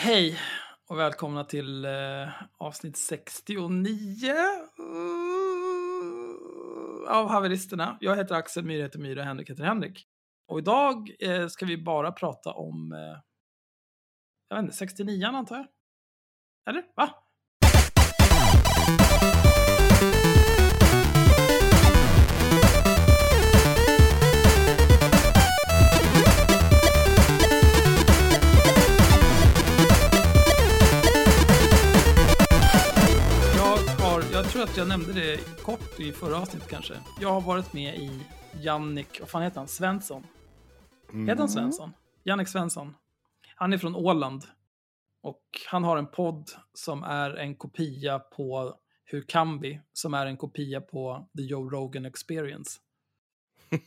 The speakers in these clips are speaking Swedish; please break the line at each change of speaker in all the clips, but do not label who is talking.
Hej och välkomna till eh, avsnitt 69 uh, eh, av Haveristerna. Jag heter Axel, Myra heter Myra, Henrik heter Henrik. Och idag eh, ska vi bara prata om, eh, jag vet inte, 69 antar jag? Eller? Va? Tror att jag nämnde det kort i förra avsnittet kanske. Jag har varit med i Jannik, vad fan heter han, Svensson? Heter han Svensson? Jannik Svensson. Han är från Åland. Och han har en podd som är en kopia på Hur kan vi? Som är en kopia på The Joe Rogan Experience.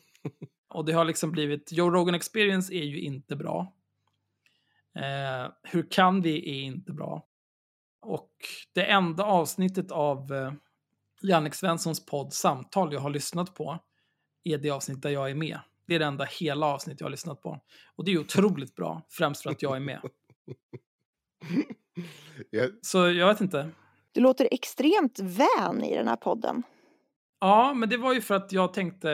och det har liksom blivit, Joe Rogan Experience är ju inte bra. Eh, Hur kan vi är inte bra. Och det enda avsnittet av eh, Jannik Svenssons podd Samtal jag har lyssnat på är det avsnitt där jag är med. Det är det enda hela avsnitt jag har lyssnat på. Och det är otroligt bra, främst för att jag är med.
Jag,
Så jag vet inte.
Du låter extremt vän i den här podden.
Ja, men det var ju för att jag tänkte...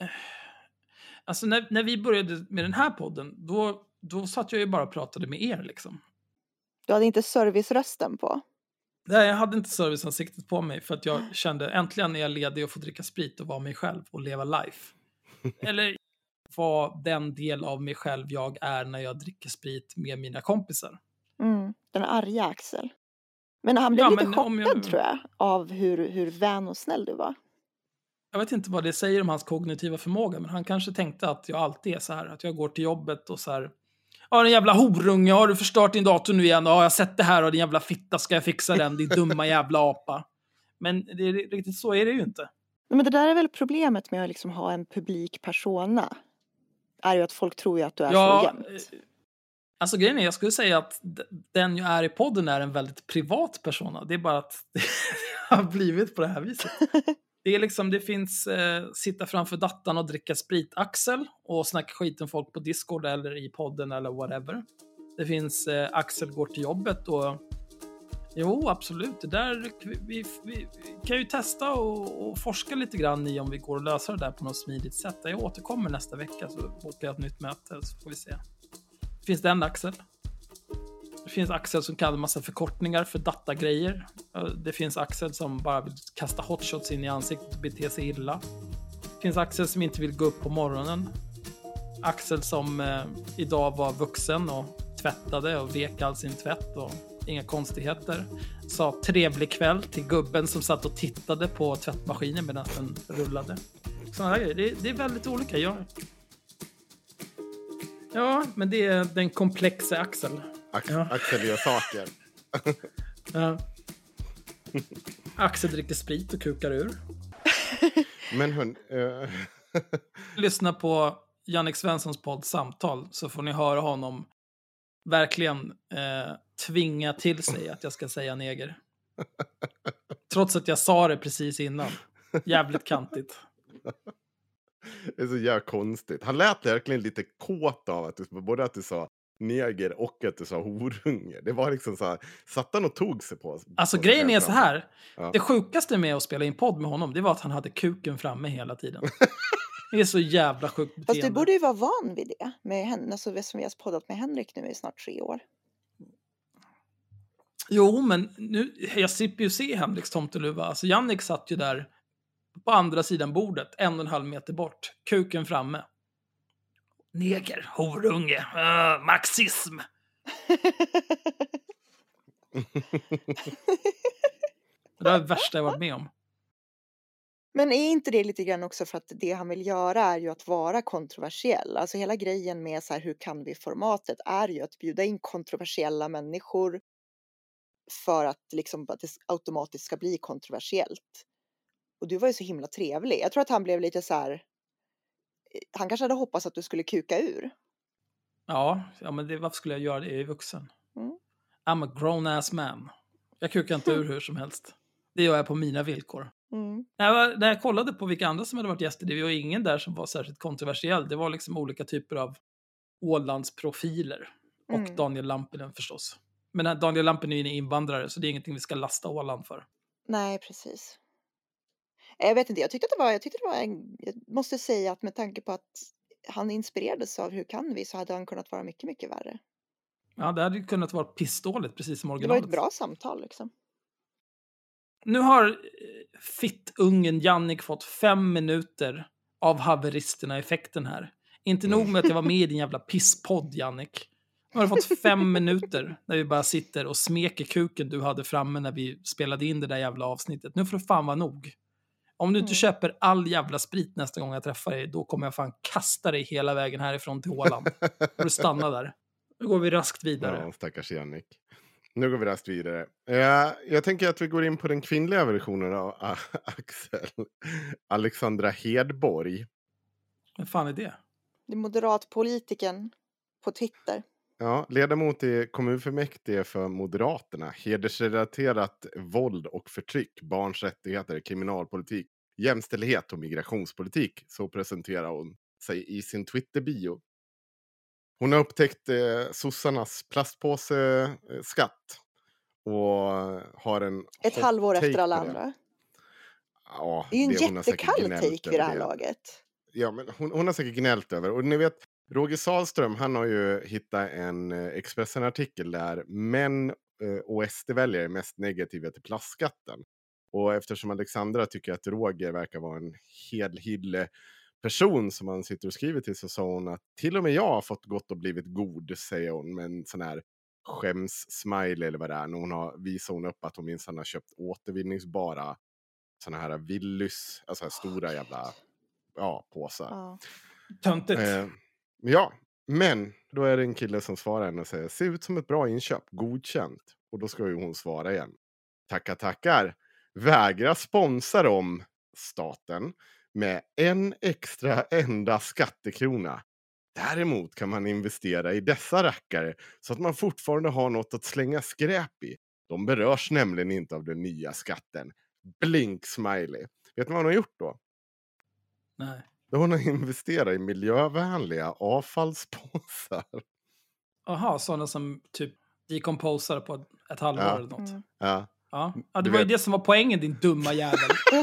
eh, Alltså när, när vi började med den här podden, då, då satt jag ju bara och pratade med er liksom.
Du hade inte servicerösten på.
Nej, jag hade inte serviceansiktet på mig för att jag kände äntligen är jag ledig och får dricka sprit och vara mig själv och leva life. Eller vara den del av mig själv jag är när jag dricker sprit med mina kompisar.
Mm, den arga Axel. Men han blev
Ja,
lite chockad
jag-
tror jag av hur, hur vän och snäll du var.
Jag vet inte vad det säger om hans kognitiva förmåga, men han kanske tänkte att jag alltid är så här, att jag går till jobbet och så här, ja den jävla horunge, har du förstört din dator nu igen? Ja, jag har sett det här och din jävla fitta, ska jag fixa den, din dumma jävla apa. Men det riktigt så är det ju inte.
Men det där är väl problemet med att liksom ha en publik persona. Är ju att folk tror ju att du är så jämt.
eh, Alltså grejen är, jag skulle säga att den jag är i podden är en väldigt privat persona. Det är bara att det har blivit på det här viset. Det är liksom, det finns eh, sitta framför dattan och dricka sprit-Axel och snacka skit om folk på Discord eller i podden eller whatever. Det finns eh, Axel går till jobbet och Jo, absolut. Det där, vi, vi, vi kan ju testa och, och forska lite grann i om vi går att lösa det där på något smidigt sätt. Jag återkommer nästa vecka så bokar jag ett nytt möte så får vi se. Det finns den Axel. Det finns Axel som kan en massa förkortningar för datagrejer. Eh, det finns Axel som bara vill kasta hotshots in i ansiktet och bete sig illa. Det finns Axel som inte vill gå upp på morgonen. Axel som eh, idag var vuxen och tvättade och vek all sin tvätt och inga konstigheter. Sa trevlig kväll till gubben som satt och tittade på tvättmaskinen medan den rullade. Sådana här grejer. Det, det är väldigt olika. Jag... Ja, men det är den komplexa Axel. Ja.
Axel gör saker.
Ja. Axel dricker sprit och kukar ur.
Men hon... eh,
Lyssna på Jannik Svenssons podd Samtal så får ni höra honom verkligen eh, tvinga till sig att jag ska säga neger. Trots att jag sa det precis innan. Jävligt kantigt.
det är så jävla konstigt. Han lät verkligen lite kåt av att du, både att du sa neger och att du sa horunge. Det var liksom så här, satt han och tog sig på
Alltså
på
grejen är så här.
Ja.
Det sjukaste med att spela in podd med honom, det var att han hade kuken framme hela tiden. Det är så jävla sjukt
Fast
beteende.
du borde ju vara van vid det. Med henne, alltså, som vi har poddat med Henrik nu i snart tre år.
Jo, men nu, jag slipper ju se Henriks tomteluva. Alltså Jannik satt ju där på andra sidan bordet, en och en halv meter bort, kuken framme. Neger, horunge, uh, marxism. Det var det värsta jag varit med om.
Men är inte det lite grann också för att det han vill göra är ju att vara kontroversiell? Alltså hela grejen med så här, hur kan vi formatet är ju att bjuda in kontroversiella människor för att liksom att det automatiskt ska bli kontroversiellt. Och du var ju så himla trevlig. Jag tror att han blev lite så här. Han kanske hade hoppats att du skulle kuka ur.
Ja, ja men det, varför skulle jag göra det? Jag är vuxen.
Mm.
I'm a grown ass man. Jag kukar inte ur hur som helst. Det gör jag på mina villkor.
Mm.
När jag, när jag kollade på vilka andra som hade varit gäster, det var ingen där som var särskilt kontroversiell. Det var liksom olika typer av Ålandsprofiler. Och
Mm.
Daniel Lampinen förstås. Men den- Daniel Lampinen är invandrare så det är ingenting vi ska lasta Åland för.
Nej, precis. Jag vet inte, jag tyckte att det var, jag tyckte det var en, jag måste säga att med tanke på att han inspirerades av Hur kan vi så hade han kunnat vara mycket, mycket värre.
Ja, det hade ju kunnat vara pissdåligt precis som
Det var
originalet.
ett bra samtal liksom.
Nu har eh, fittungen Jannik fått fem minuter av haveristerna-effekten här. Inte nog med att jag var med i din jävla pisspodd, Jannik. Nu har du fått fem minuter när vi bara sitter och smeker kuken du hade framme när vi spelade in det där jävla avsnittet. Nu får det fan vara nog. Om du inte
Mm.
köper all jävla sprit nästa gång jag träffar dig, då kommer jag fan kasta dig hela vägen härifrån till Åland. får du stanna där. Nu går vi raskt vidare.
Ja, stackars Jannik. Nu går vi raskt vidare. Eh, jag tänker att vi går in på den kvinnliga versionen av A- Axel. Alexandra Hedborg.
Vad fan är det?
Det är moderatpolitiken på Twitter.
Ja, ledamot i kommunfullmäktige för Moderaterna. Hedersrelaterat våld och förtryck, barns rättigheter, kriminalpolitik, jämställdhet och migrationspolitik. Så presenterar hon sig i sin Twitter-bio. Hon har upptäckt eh, sossarnas plastpåseskatt. Och har en
Ett halvår efter alla andra.
Ja,
Det är ju en jättekall take vid det här laget.
Ja, men hon, hon har säkert gnällt över. Och ni vet, Roger Salström, han har ju hittat en eh, Expressen-artikel där män eh, och SD-väljare är mest negativa till plastskatten. Och eftersom Alexandra tycker att Roger verkar vara en helhille person som han sitter och skriver till så sa hon att till och med jag har fått gått och blivit god, säger hon med en sån här skäms-smiley eller vad det är. När hon har, visar hon upp att hon minsann har köpt återvinningsbara såna här Willys, alltså här stora jävla ja, påsar.
Ja.
Töntigt.
Eh, ja, men då är det en kille som svarar henne och säger ser ut som ett bra inköp, godkänt. Och då ska ju hon svara igen. Tackar, tackar. Vägra sponsra dem, staten, med en extra enda skattekrona. Däremot kan man investera i dessa rackare så att man fortfarande har något att slänga skräp i. De berörs nämligen inte av den nya skatten. Blink smiley. Vet ni vad hon har gjort då?
Nej.
Då hon har investerat i miljövänliga avfallspåsar.
Jaha, sådana som typ decomposar på ett, halvår
Ja.
eller något.
Mm.
Ja.
Ja. ja, det
Du
var ju
vet-
det som var poängen din dumma jävel.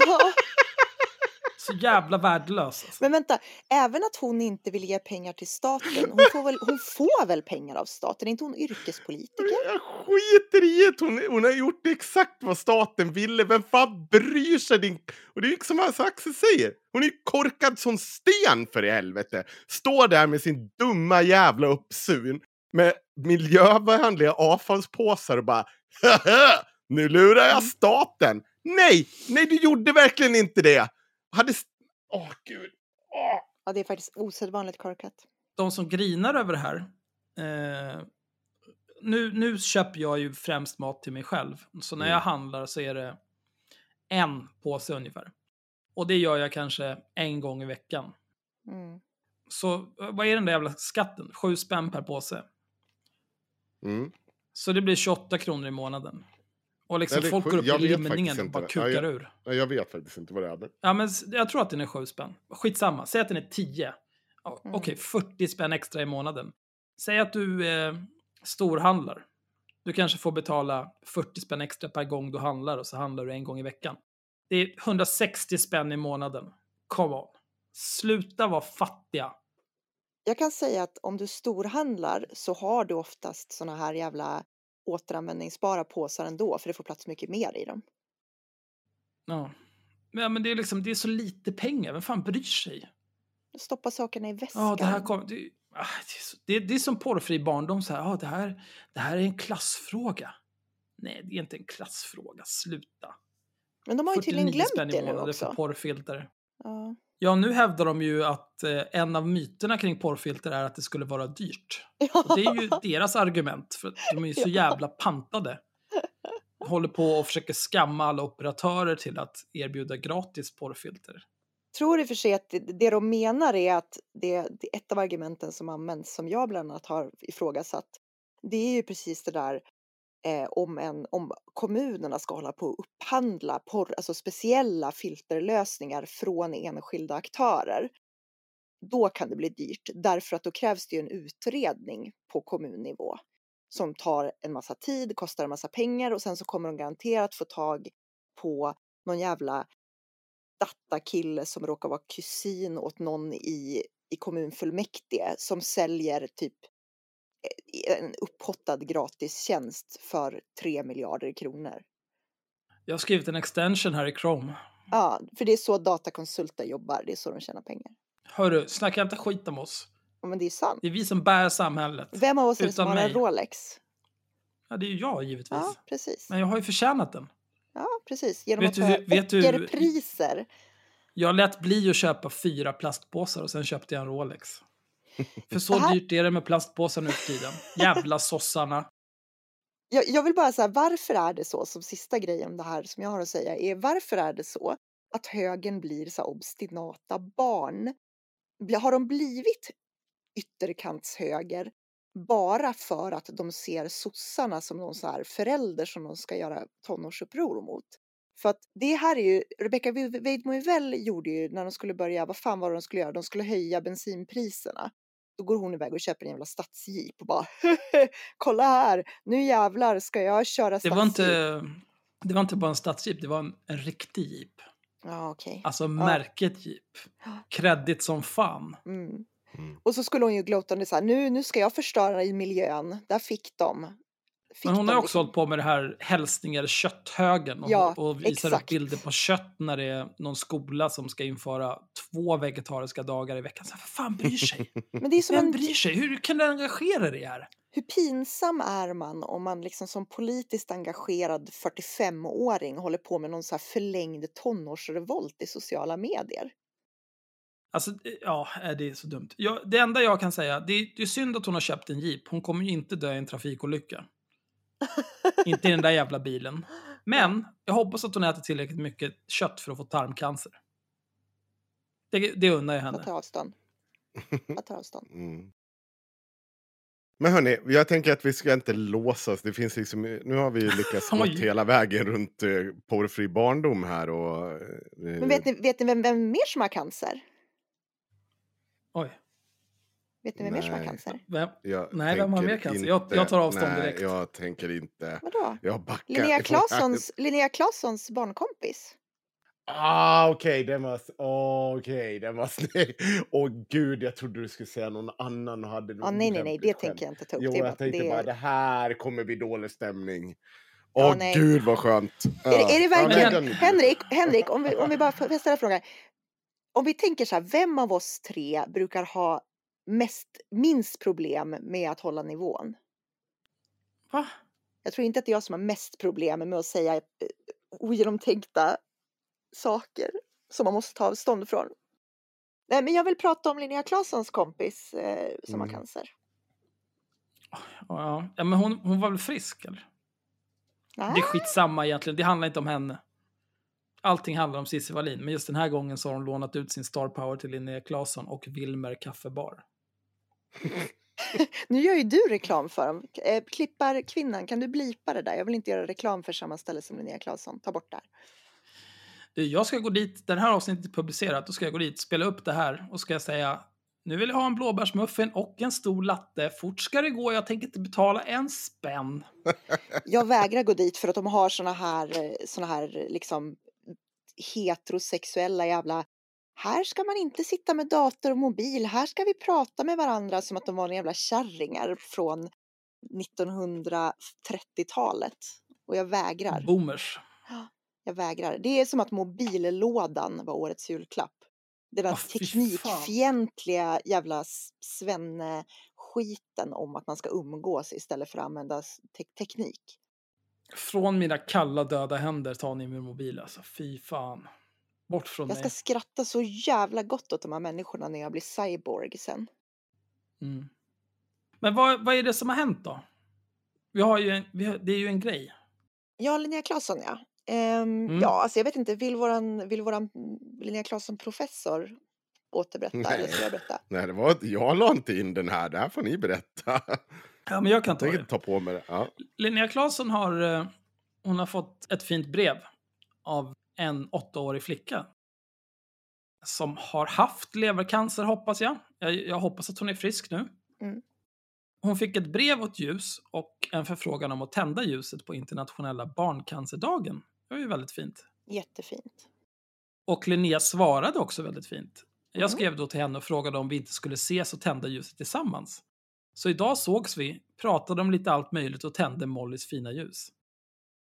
Så jävla värdelös. Alltså.
Men vänta, även att hon inte vill ge pengar till staten, hon får väl, hon får väl pengar av staten? Är inte hon yrkespolitiker?
Jag skiter i att hon, hon har gjort exakt vad staten ville. Vem fan bryr sig? Din... Och det är ju som Axel säger. Hon är ju korkad som sten för i helvete. Står där med sin dumma jävla uppsyn. Med miljövänliga avfallspåsar och bara! Nu lurar jag staten. Nej, nej du gjorde verkligen inte det. Hade... Åh gud. Åh.
Ja, det är faktiskt osedvanligt korkat.
De som grinar över det här. Eh, nu, nu köper jag ju främst mat till mig själv. Så när
Mm.
jag handlar så är det en påse ungefär. Och det gör jag kanske en gång i veckan.
Mm.
Så eh, vad är den där jävla skatten? Sju spänn per påse.
Mm.
Så det blir 28 kronor i månaden. Och liksom folk
sju-
går upp i limningen och bara
det.
kukar
Ja, jag-
ur.
Jag vet faktiskt inte vad det är.
Ja, men jag tror att den är sju spänn. Skitsamma, säg att den är 10. Ja,
Mm.
Okej, 40 spänn extra i månaden. Säg att du eh, storhandlar. Du kanske får betala 40 spänn extra per gång du handlar och så handlar du en gång i veckan. Det är 160 spänn i månaden. Come on. Sluta vara fattiga.
Jag kan säga att om du storhandlar så har du oftast såna här jävla återanvändningsbara påsar ändå, för det får plats mycket mer i dem.
Ja. Ja, men det är liksom, det är så lite pengar. Vem fan bryr sig?
Stoppa sakerna i väskan.
Ja, det här kom, det, ah, det, det, är som porrfri barndom. Så här, ah, det, här, det här är en klassfråga. Nej, det är inte en klassfråga. Sluta.
Men de har ju tydligen
49
glömt
spänn i
det nu
månaden för
också.
porrfilter.
Ja.
Ja, nu hävdar de ju att eh, en av myterna kring porrfilter är att det skulle vara dyrt. Och det är ju deras argument, för de är ju så
Ja.
jävla pantade. Håller på och försöker skamma alla operatörer till att erbjuda gratis porrfilter.
tror i och för sig att det, det de menar är att det, det ett av argumenten som används, som jag bland annat har ifrågasatt, det är ju precis det där eh, om, en, om kommunerna ska hålla på att upphandla porr, alltså speciella filterlösningar från enskilda aktörer. då kan det bli dyrt därför att då krävs det ju en utredning på kommunnivå som tar en massa tid, kostar en massa pengar och sen så kommer de garanterat få tag på någon jävla datakille som råkar vara kusin åt någon i, i kommunfullmäktige som säljer typ en upphottad gratistjänst för 3 miljarder kronor.
Jag har skrivit en extension här i Chrome.
Ja, för det är så datakonsulter jobbar, det är så de tjänar pengar.
Hörru, snacka inte skit om oss.
Ja, men det är sant.
Det är vi som bär samhället.
Vem av oss är det som har en. Rolex?
Ja, det är ju jag givetvis.
Ja, precis.
Men jag har ju förtjänat den.
Ja, precis. Genom
Vet
att
du
ta
vet du-
ockerpriser.
Jag lät bli att köpa fyra plastpåsar och sen köpte jag en Rolex. För så
här-
dyrt är det med plastpåsar nu för tiden. Jävla sossarna.
Jag, jag vill bara säga, varför är det så, som sista grejen om det här som jag har att säga, är varför är det så att högern blir så obstinata barn? Har de blivit ytterkantshöger bara för att de ser sossarna som någon så här förälder som de ska göra tonårsuppror mot? För att det här är ju, Rebecca Weidmo gjorde ju när de skulle börja, vad fan var det de skulle göra? De skulle höja bensinpriserna. Då går hon iväg och köper en jävla stadsjeep och bara kolla här, nu jävlar ska jag köra
Det var
stadsjeep.
inte, det var inte bara en stadsjeep, det var en, en riktig jeep.
Ja, okej.
Alltså märket jeep. Kreddigt som fan.
Mm.
Mm.
Och så skulle hon ju gloatande så här, nu, nu ska jag förstöra i miljön. Där fick de.
Men hon har också
liksom-
hållit på med det här hälsningar kötthögen och,
Ja,
och visar upp bilder på kött när det är någon skola som ska införa två vegetariska dagar i veckan. Så här, vad fan bryr sig?
Men det är som
Vem
en,
bryr sig? Hur kan du engagera dig här?
hur pinsam är man om man liksom som politiskt engagerad 45-åring håller på med någon så här förlängd tonårsrevolt i sociala medier?
Alltså, ja, äh, det är så dumt. Jag, det enda jag kan säga, det är, det är synd att hon har köpt en jeep. Hon kommer ju inte dö i en trafikolycka. Inte i den där jävla bilen. Men jag hoppas att hon äter tillräckligt mycket kött för att få tarmcancer. Det, det unnar jag
Jag
henne.
tar avstånd. Jag tar avstånd.
Mm. Men hörni, jag tänker att vi ska inte låsa oss. Det finns liksom, nu har vi lyckats gå hela vägen runt eh, porrfri barndom här. Och, eh,
Men vet ni, vet ni vem, vem mer som har cancer?
Oj.
Vet ni vem mer som har
Nej.
cancer?
Vem?
jag
Nej, vem har mer cancer? Jag- jag tar avstånd
nej,
direkt.
jag tänker inte.
Vadå?
Jag backar.
Linnea Claessons, Linnea Claessons barnkompis.
Ah, okej, den var... Oh, okej, den var snygg. Åh gud, jag trodde du skulle säga någon annan och hade
Ja, nej, nej, nej, det tänker jag inte ta upp.
Jo,
det
jag tänkte
det
bara det här kommer bli dålig stämning. Åh
Ja, nej.
gud vad skönt.
Är, det- är det
Ja,
verkligen,
den-
Henrik, Henrik om, vi, om vi bara får ställa en fråga. Om vi tänker så här, vem av oss tre brukar ha mest, minst problem med att hålla nivån?
Va?
Jag tror inte att det är jag som har mest problem med att säga eh, ogenomtänkta saker som man måste ta avstånd från. Nej, men jag vill prata om Linnea Claessons kompis eh, som har
Mm.
cancer.
Ja, ja men hon, hon var väl frisk eller?
Nej.
Det är skitsamma egentligen, det handlar inte om henne. Allting handlar om Cissi Wallin, men just den här gången så har hon lånat ut sin star power till Linnea Claesson och Wilmer kaffebar.
Nu gör ju du reklam för dem. Eh, Klippar kvinnan, kan du blipa det där? Jag vill inte göra reklam för samma ställe som Linnea Claesson. Ta bort det här.
Jag ska gå dit, den här avsnittet är publicerat, då ska jag gå dit, spela upp det här och ska jag säga nu vill jag ha en blåbärsmuffin och en stor latte. Fort ska det gå, jag tänker inte betala en spänn.
Jag vägrar gå dit för att de har såna här, eh, såna här liksom heterosexuella jävla här ska man inte sitta med dator och mobil, här ska vi prata med varandra som att de var jävla kärringar från 1930-talet. Och jag vägrar.
Boomers.
Jag vägrar. Det är som att mobillådan var årets julklapp. Den där
fy
teknikfientliga jävla svenne-skiten om att man ska umgås istället för att använda te- teknik.
Från mina kalla döda händer tar ni min mobil alltså. Fy fan. Bort från
Jag
mig.
ska skratta så jävla gott åt de här människorna när jag blir cyborg sen.
Mm. Men vad, vad är det som har hänt då? Vi har ju en, har, det är ju en grej.
Ja, Linnea Claesson ja. Ehm,
Mm.
Ja, alltså jag vet inte, vill våran, vill våran Linnea Claesson professor återberätta eller
Nej.
ska jag berätta?
Nej, det var, jag la inte in den här. Det här får ni berätta.
Ja, men jag kan
Jag
ta
tänker
det.
ta på mig det. Ja.
Linnea Claesson har, eh, hon har fått ett fint brev av en åttaårig flicka. som har haft levercancer hoppas jag. Jag, jag hoppas att hon är frisk nu.
Mm.
Hon fick ett brev åt ljus och en förfrågan om att tända ljuset på internationella barncancerdagen. Det var ju väldigt fint.
Jättefint.
Och Linnea svarade också väldigt fint. Jag
Mm.
skrev då till henne och frågade om vi inte skulle ses och tända ljuset tillsammans. Så idag sågs vi, pratade om lite allt möjligt och tände Mollys fina ljus.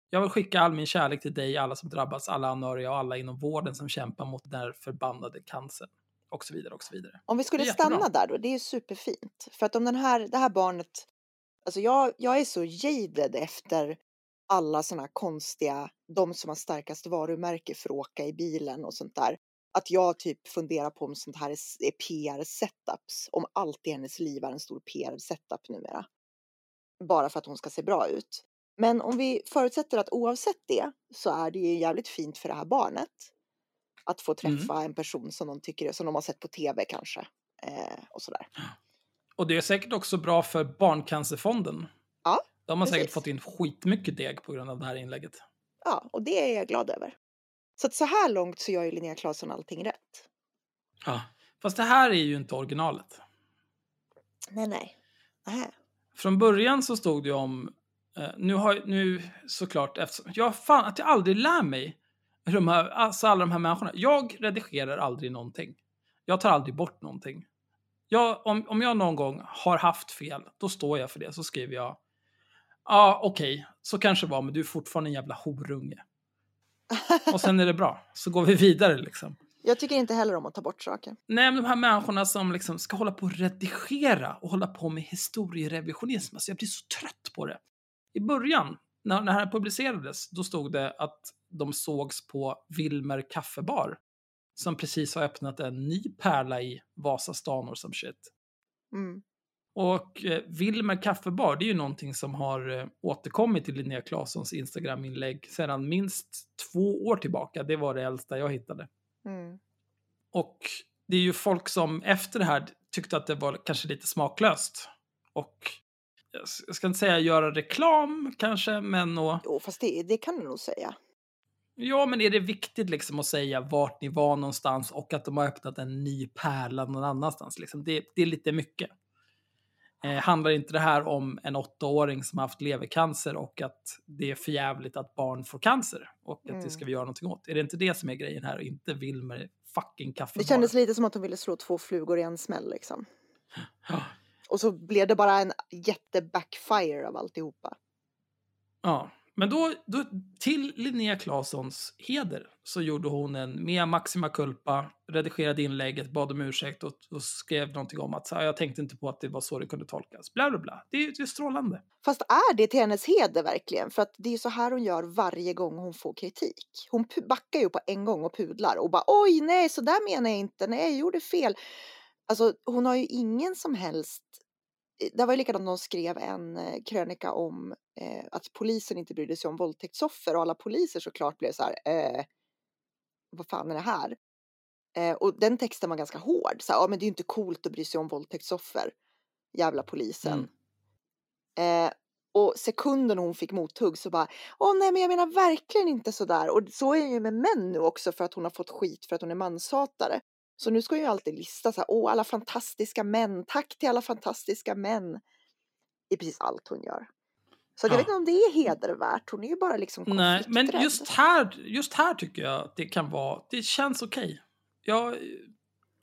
Jag vill skicka all min kärlek till dig, alla som drabbats, alla anhöriga och alla inom vården som kämpar mot den här förbannade cancern. Och så vidare och så vidare.
Om vi skulle stanna där då, det är ju superfint. För att om den här, det här barnet, alltså jag, jag är så jaded efter alla såna här konstiga, de som har starkast varumärke för att åka i bilen och sånt där. Att jag typ funderar på om sånt här är, är PR-setups, om allt i hennes liv är en stor PR-setup numera. Bara för att hon ska se bra ut. Men om vi förutsätter att oavsett det så är det ju jävligt fint för det här barnet att få
Mm.
träffa en person som de tycker som de har sett på tv kanske. Eh, och sådär.
Och det är säkert också bra för Barncancerfonden.
Ja,
De har säkert
precis.
fått in skitmycket deg på grund av det här inlägget.
Ja, och det är jag glad över. Så att så här långt så gör ju Linnea Claesson allting rätt.
Ja. Fast det här är ju inte originalet.
Nej, nej. Nähä.
Från början så stod det om, nu har nu såklart, eftersom, jag fan att jag aldrig lär mig de här, alltså alla de här människorna. Jag redigerar aldrig någonting. Jag tar aldrig bort någonting. Jag, om, om jag någon gång har haft fel, då står jag för det. Så skriver jag, ja ah, okej, så kanske det var, men du är fortfarande en jävla horunge. Och sen är det bra, så går vi vidare liksom.
Jag tycker inte heller om att ta bort saker.
Nej, men de här människorna som liksom ska hålla på och redigera och hålla på med historierevisionism. Alltså jag blir så trött på det. I början, när, när det här publicerades, då stod det att de sågs på Wilmer kaffebar. Som precis har öppnat en ny pärla i Vasastan och som shit.
Mm.
Och eh, Wilmer kaffebar, det är ju någonting som har eh, återkommit i Linnea Claessons Instagram-inlägg sedan minst två år tillbaka. Det var det äldsta jag hittade.
Mm.
Och det är ju folk som efter det här tyckte att det var kanske lite smaklöst. Och jag ska inte säga göra reklam kanske, men och,
Jo, fast det, det kan du nog säga.
ja, men är det viktigt liksom att säga vart ni var någonstans och att de har öppnat en ny pärla någon annanstans? Liksom. Det, det är lite mycket. Eh, handlar inte det här om en åttaåring som har haft levercancer och att det är förjävligt att barn får cancer och att det
Mm.
ska vi göra någonting åt? Är det inte det som är grejen här och inte Wilmer fucking kaffebar?
Det kändes lite som att hon ville slå två flugor i en smäll liksom. Och så blev det bara en jättebackfire av alltihopa.
Ja, men då, då till Linnea Claessons heder så gjorde hon en Mea Maxima Culpa, redigerade inlägget, bad om ursäkt och, och skrev någonting om att så här, jag tänkte inte på att det var så det kunde tolkas. Bla, bla, bla. Det, är- det är strålande.
Fast är det till hennes heder verkligen? För att det är så här hon gör varje gång hon får kritik. Hon backar ju på en gång och pudlar och bara oj nej så där menar jag inte, nej jag gjorde fel. Alltså hon har ju ingen som helst det var ju likadant när hon skrev en eh, krönika om eh, att polisen inte brydde sig om våldtäktsoffer och alla poliser såklart blev så här, eh, vad fan är det här? Eh, och den texten var ganska hård, så här, ja men det är ju inte coolt att bry sig om våldtäktsoffer, jävla polisen. Eh, och sekunden hon fick mothugg så bara, åh nej men jag menar verkligen inte sådär. Och så är det ju med män nu också för att hon har fått skit för att hon är manshatare. Så nu ska ju alltid lista så här, åh alla fantastiska män, tack till alla fantastiska män. I precis allt hon gör. Så jag
Ja.
vet inte om det är hedervärt, hon är ju bara liksom
Nej, men just här, just här tycker jag att det kan vara, det känns okej. Jag...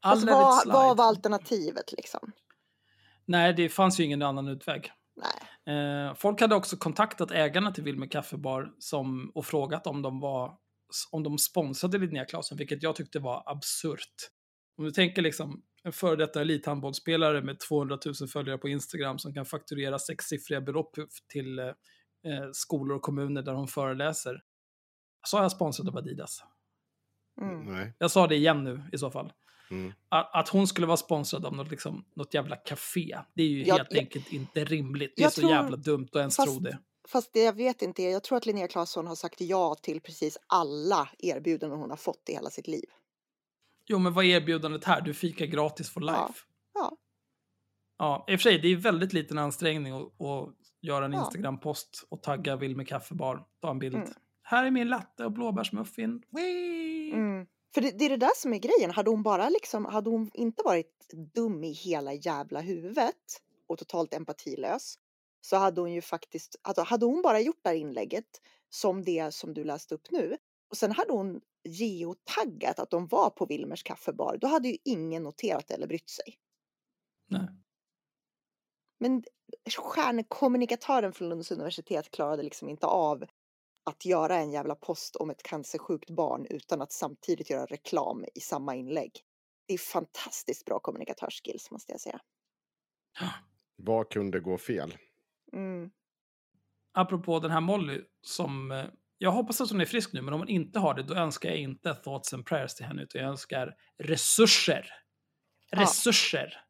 Fast
let it
vad, vad var alternativet liksom?
Nej, det fanns ju ingen annan utväg.
Nej.
Eh, folk hade också kontaktat ägarna till Wilmer Kaffebar som, och frågat om de var om de sponsrade Linnea Claesson, vilket jag tyckte var absurt. Om du tänker liksom en före detta elithandbollsspelare med 200 000 följare på Instagram som kan fakturera sexsiffriga belopp till eh, eh, skolor och kommuner där hon föreläser. Sa jag sponsrad av Adidas?
Mm.
Nej.
Jag sa det igen nu i så fall.
Mm.
Att, att hon skulle vara sponsrad av något, liksom, något jävla café, det är ju
Jag-
helt
jag-
enkelt inte rimligt. Det är så
tror-
jävla dumt att ens
fast-
tro det.
Fast det jag vet inte jag tror att Linnea Claesson har sagt ja till precis alla erbjudanden hon har fått i hela sitt liv.
Jo, men vad är erbjudandet här? Du fikar gratis for life.
Ja, ja.
Ja, i och för sig, det är väldigt liten ansträngning att, att göra en
Ja.
Instagram-post och tagga Wilmer kaffebar. Ta en bild.
Mm.
Här är min latte och blåbärsmuffin.
Mm. För det, det är det där som är grejen. Hade hon bara liksom, hade hon inte varit dum i hela jävla huvudet och totalt empatilös så hade hon ju faktiskt, alltså hade hon bara gjort det här inlägget som det som du läste upp nu och sen hade hon geotaggat att de var på Wilmers kaffebar, då hade ju ingen noterat eller brytt sig.
Nej.
Men stjärnkommunikatören från Lunds universitet klarade liksom inte av att göra en jävla post om ett cancersjukt barn utan att samtidigt göra reklam i samma inlägg. Det är fantastiskt bra kommunikatörsskills måste jag säga.
Vad kunde gå fel?
Mm.
Apropå den här Molly som... Jag hoppas att hon är frisk nu, men om hon inte har det, då önskar jag inte thoughts and prayers till henne, utan jag önskar resurser.
Ja.
Resurser.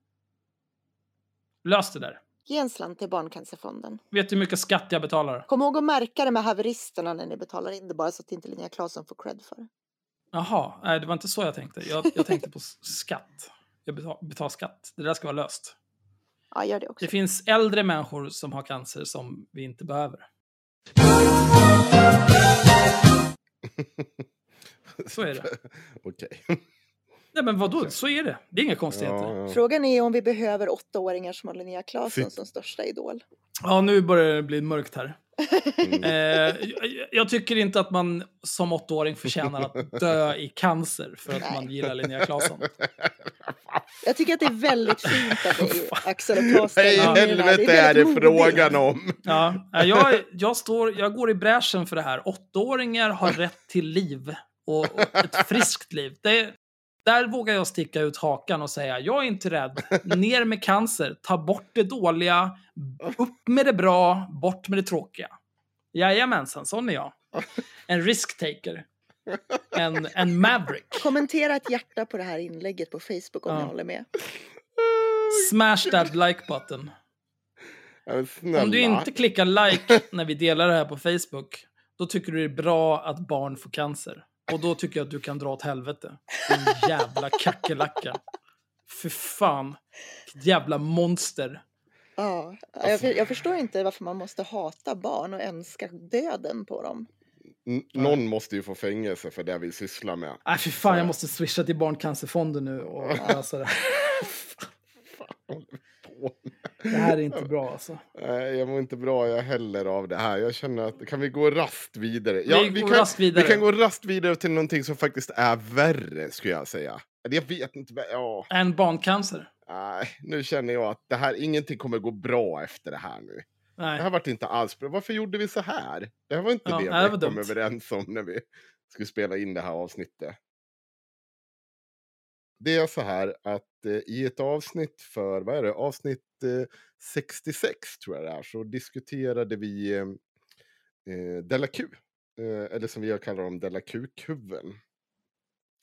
Lös det där.
Ge en slant till Barncancerfonden.
Vet du hur mycket skatt jag betalar?
Kom ihåg att märka det med haveristerna när ni betalar in det bara så att inte Linnea Claesson får cred för det.
Jaha, nej, det var inte så jag tänkte. Jag, jag tänkte på skatt. Jag betal, betalar skatt. Det där ska vara löst.
Ja, gör det också.
Det finns äldre människor som har cancer som vi inte behöver. Så är det.
Okej.
Nej men vadå, så är det. Det är inga konstigheter.
Ja,
Ja,
ja.
Frågan är om vi behöver åttaåringar som har Linnea Claesson som största idol.
nu börjar det bli mörkt här.
Mm.
Eh, jag, jag tycker inte att man som åttaåring förtjänar att dö i cancer för att
Nej.
man gillar Linnea Claesson.
Jag tycker att det är väldigt fint av dig, Axel, att ta
Vad i
ställning i det här.
helvete är det
modigt.
frågan om?
Ja, eh, jag, jag, står, jag går i bräschen för det här. Åttaåringar har rätt till liv och, och ett friskt liv. Det, där vågar jag sticka ut hakan och säga, jag är inte rädd. Ner med cancer, ta bort det dåliga, upp med det bra, bort med det tråkiga. Jajamensan, sån är jag. En risk-taker. En, en maverick.
Kommentera ett hjärta på det här inlägget på Facebook om
Ja.
ni håller med.
Smash that like button. Om du inte klickar like när vi delar det här på Facebook, då tycker du det är bra att barn får cancer. Och då tycker jag att du kan dra åt helvete. Din jävla kackerlacka. För fan. Jävla monster.
Ja, jag, för- jag förstår inte varför man måste hata barn och önska döden på dem.
N- Någon måste ju få fängelse för det vi sysslar med.
Nej, för fan, jag måste swisha till Barncancerfonden nu och lösa det.
Fan, vi?
Det här är inte bra alltså.
Nej, jag mår inte bra jag heller av det här. Jag känner att kan vi gå rast vidare? Ja,
Vi går
kan,
raskt vidare.
vi kan gå rast vidare till någonting som faktiskt är värre, skulle jag säga. Jag vet inte. Ja,
En barncancer?
nej, nu känner jag att det här, ingenting kommer gå bra efter det här nu. Det här
Nej.
vart inte alls bra. Varför gjorde vi så här? Det här var inte
Ja,
det
nej,
vi kom
dumt.
överens om när vi skulle spela in det här avsnittet. Det är så här att eh, i ett avsnitt för, vad är det, avsnitt eh, 66 tror jag det är, så diskuterade vi eh, eh, Della Q. Eh, eller som vi kallar dem, Della Q-kuven.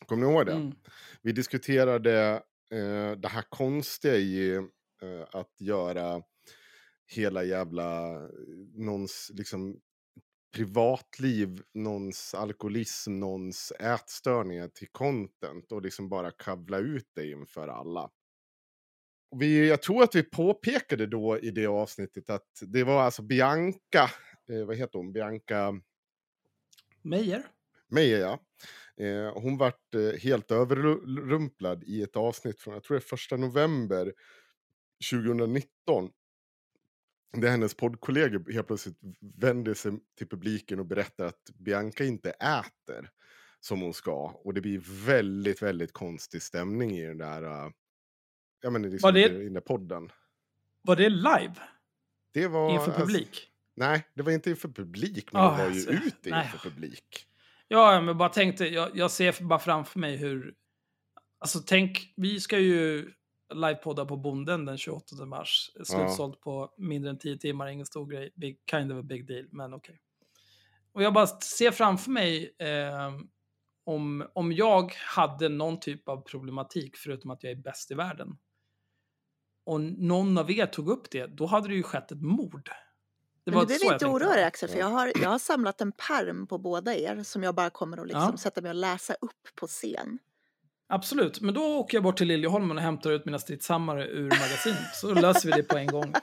Kommer ni ihåg det?
Mm.
Vi diskuterade eh, det här konstiga i eh, att göra hela jävla någons liksom privatliv, någons alkoholism, någons ätstörningar till content och liksom bara kavla ut det inför alla. Vi, jag tror att vi påpekade då i det avsnittet att det var alltså Bianca, eh, vad heter hon, Bianca
Meijer?
Meijer ja. Eh, hon vart eh, helt överrumplad i ett avsnitt från, jag tror det är första november 2019. Där hennes poddkollegor helt plötsligt vänder sig till publiken och berättar att Bianca inte äter som hon ska. Och det blir väldigt, väldigt konstig stämning i den där, uh, ja men liksom
Var det-
i den där podden.
Var det live?
Det var...
Inför
alltså-
publik?
nej, det var inte inför publik, men
Ah,
det var ju
alltså,
ute
nej.
inför publik.
Ja, men bara tänkte, jag, jag ser bara framför mig hur... Alltså tänk, vi ska ju livepodda på Bonden den 28 mars. Slutsålt på mindre än 10 timmar, ingen stor grej. Big, kind of a big deal, men okej. Och jag bara ser framför mig eh, om, om jag hade någon typ av problematik, förutom att jag är bäst i världen. Och någon av er tog upp det, då hade det ju skett ett mord. Det
Men du behöver
jag
inte oroa dig Axel, för jag har, jag har samlat en perm på båda er som jag bara kommer att liksom
Ja.
sätta mig och läsa upp på scen.
Absolut, men då åker jag bort till Liljeholmen och hämtar ut mina stridshammare ur magasinet. Så löser vi det på en gång.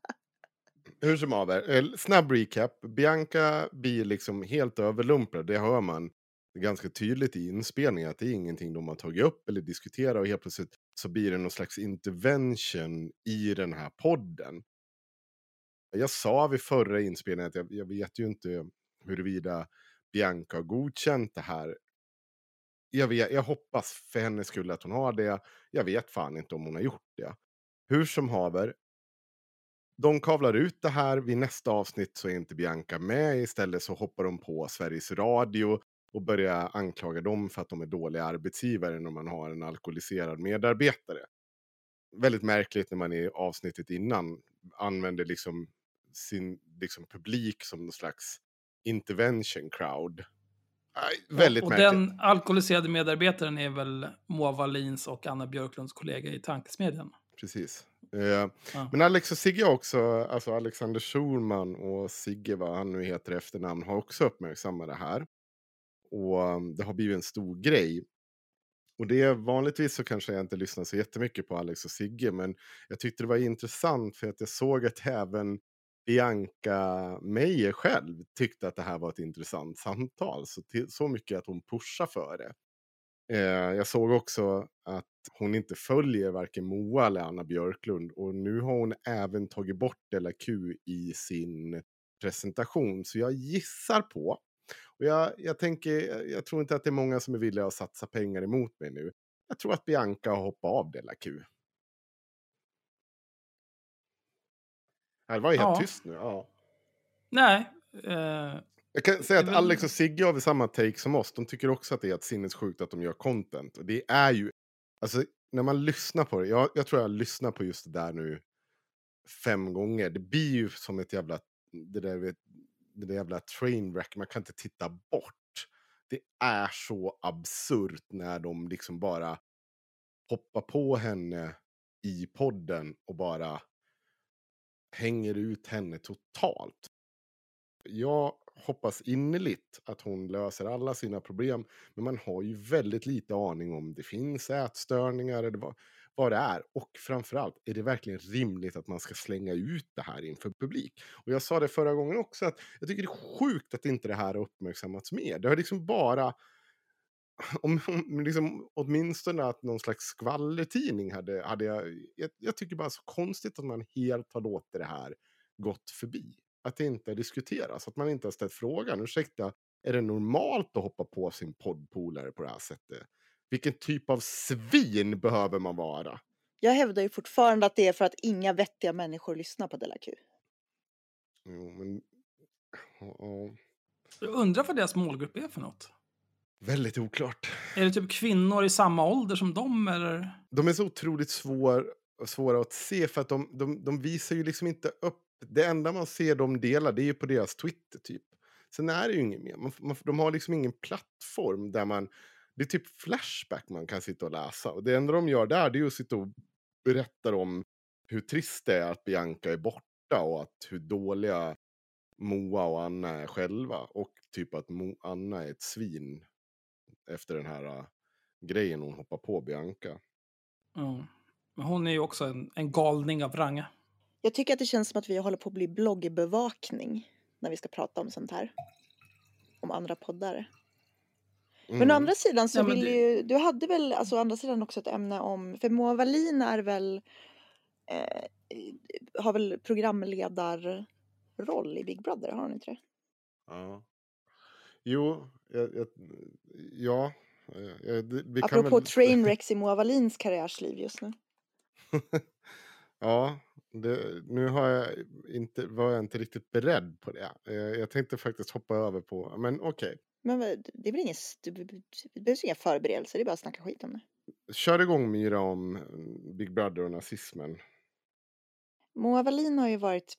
Hur som haver, eh, snabb recap. Bianca blir liksom helt överlumprad. det hör man ganska tydligt i inspelningen att det är ingenting de har tagit upp eller diskuterat och helt plötsligt så blir det någon slags intervention i den här podden. Jag sa vid förra inspelningen att jag, jag vet ju inte huruvida Bianca har godkänt det här. Jag, vet, jag hoppas för hennes skull att hon har det. Jag vet fan inte om hon har gjort det. Hur som haver, de kavlar ut det här. Vid nästa avsnitt så är inte Bianca med. Istället så hoppar de på Sveriges Radio och börjar anklaga dem för att de är dåliga arbetsgivare när man har en alkoholiserad medarbetare. Väldigt märkligt när man i avsnittet innan använder liksom sin liksom publik som någon slags intervention crowd. Väldigt
och
märkligt.
den alkoholiserade medarbetaren är väl Moa Wallins och Anna Björklunds kollega i Tankesmedjan.
Precis. Eh, ja. Men Alex och Sigge också, alltså Alexander Schulman och Sigge, vad han nu heter efternamn, har också uppmärksammat det här. Och um, det har blivit en stor grej. Och det är vanligtvis så kanske jag inte lyssnar så jättemycket på Alex och Sigge, men jag tyckte det var intressant för att jag såg att även Bianca Meijer själv tyckte att det här var ett intressant samtal. Så, till, så mycket att hon pushar för det. Eh, jag såg också att hon inte följer varken Moa eller Anna Björklund. Och nu har hon även tagit bort Della Q i sin presentation. Så jag gissar på, och jag, jag tänker, jag tror inte att det är många som är villiga att satsa pengar emot mig nu. Jag tror att Bianca har hoppat av Della Det var ju helt ja. tyst nu. Ja.
Nej. Eh,
jag kan säga att Alex och Sigge har väl samma take som oss. De tycker också att det är ett sinnessjukt att de gör content. Och det är ju, alltså när man lyssnar på det. Jag, jag tror jag lyssnar på just det där nu fem gånger. Det blir ju som ett jävla, det där, det där jävla trainwreck. Man kan inte titta bort. Det är så absurt när de liksom bara hoppar på henne i podden och bara hänger ut henne totalt. Jag hoppas innerligt att hon löser alla sina problem. Men man har ju väldigt lite aning om det finns ätstörningar eller vad, vad det är. Och framförallt, är det verkligen rimligt att man ska slänga ut det här inför publik? Och jag sa det förra gången också, att jag tycker det är sjukt att inte det här har uppmärksammats mer. Det har liksom bara om, om liksom, åtminstone att någon slags skvallertidning hade, hade jag, jag, jag tycker bara så konstigt att man helt har låtit det här gått förbi att det inte diskuteras, att man inte har ställt frågan. Ursäkta, är det normalt att hoppa på sin poddpolare på det här sättet? Vilken typ av svin behöver man vara?
Jag hävdar ju fortfarande att det är för att inga vettiga människor lyssnar på Della Q.
Jo, men...
Ja. Jag undrar vad deras målgrupp är för något.
Väldigt oklart.
Är det typ kvinnor i samma ålder som dem eller?
De är så otroligt svår, svåra att se för att de, de, de visar ju liksom inte upp det enda man ser dem dela det är ju på deras Twitter typ. Sen är det ju inget mer. Man, man, de har liksom ingen plattform där man... Det är typ Flashback man kan sitta och läsa. Och det enda de gör där det är att sitta och berätta om hur trist det är att Bianca är borta och att hur dåliga Moa och Anna är själva. Och typ att Mo Anna är ett svin efter den här uh, grejen hon hoppar på Bianca.
Mm. Men hon är ju också en, en galning av rang.
Jag tycker att det känns som att vi håller på att bli bloggbevakning när vi ska prata om sånt här. Om andra poddar. Mm. Men å andra sidan så ja, vill det... ju, du hade väl alltså å andra sidan också ett ämne om, för Moa Wallin är väl, eh, har väl programledarroll i Big Brother, har hon inte det?
Ja. Jo, jag, jag, ja. Jag,
vi Apropå kan väl... trainwrecks i Moa Wallins karriärsliv just nu.
ja, det, nu har jag inte, var jag inte riktigt beredd på det. Eh, jag tänkte faktiskt hoppa över på, men okej. Okay.
Men det är väl ingen, det behövs inga förberedelser, det är bara att snacka skit om det.
Kör igång Myra om mm, Big Brother och nazismen.
Moa Wallin har ju varit,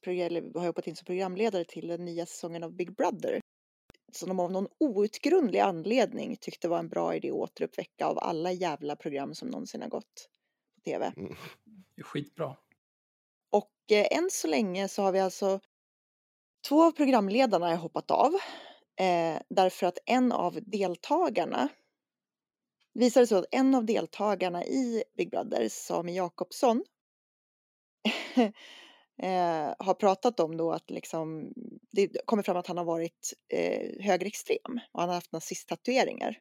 har jobbat in som programledare till den nya säsongen av Big Brother. Som de av någon outgrundlig anledning tyckte var en bra idé att återuppväcka av alla jävla program som någonsin har gått på tv. Mm.
Det är skitbra.
Och eh, än så länge så har vi alltså två av programledarna har hoppat av eh, därför att en av deltagarna visade sig att en av deltagarna i Big Brother, Sami Jakobsson, eh, har pratat om då att liksom det kommer fram att han har varit eh, högerextrem och han har haft nazisttatueringar.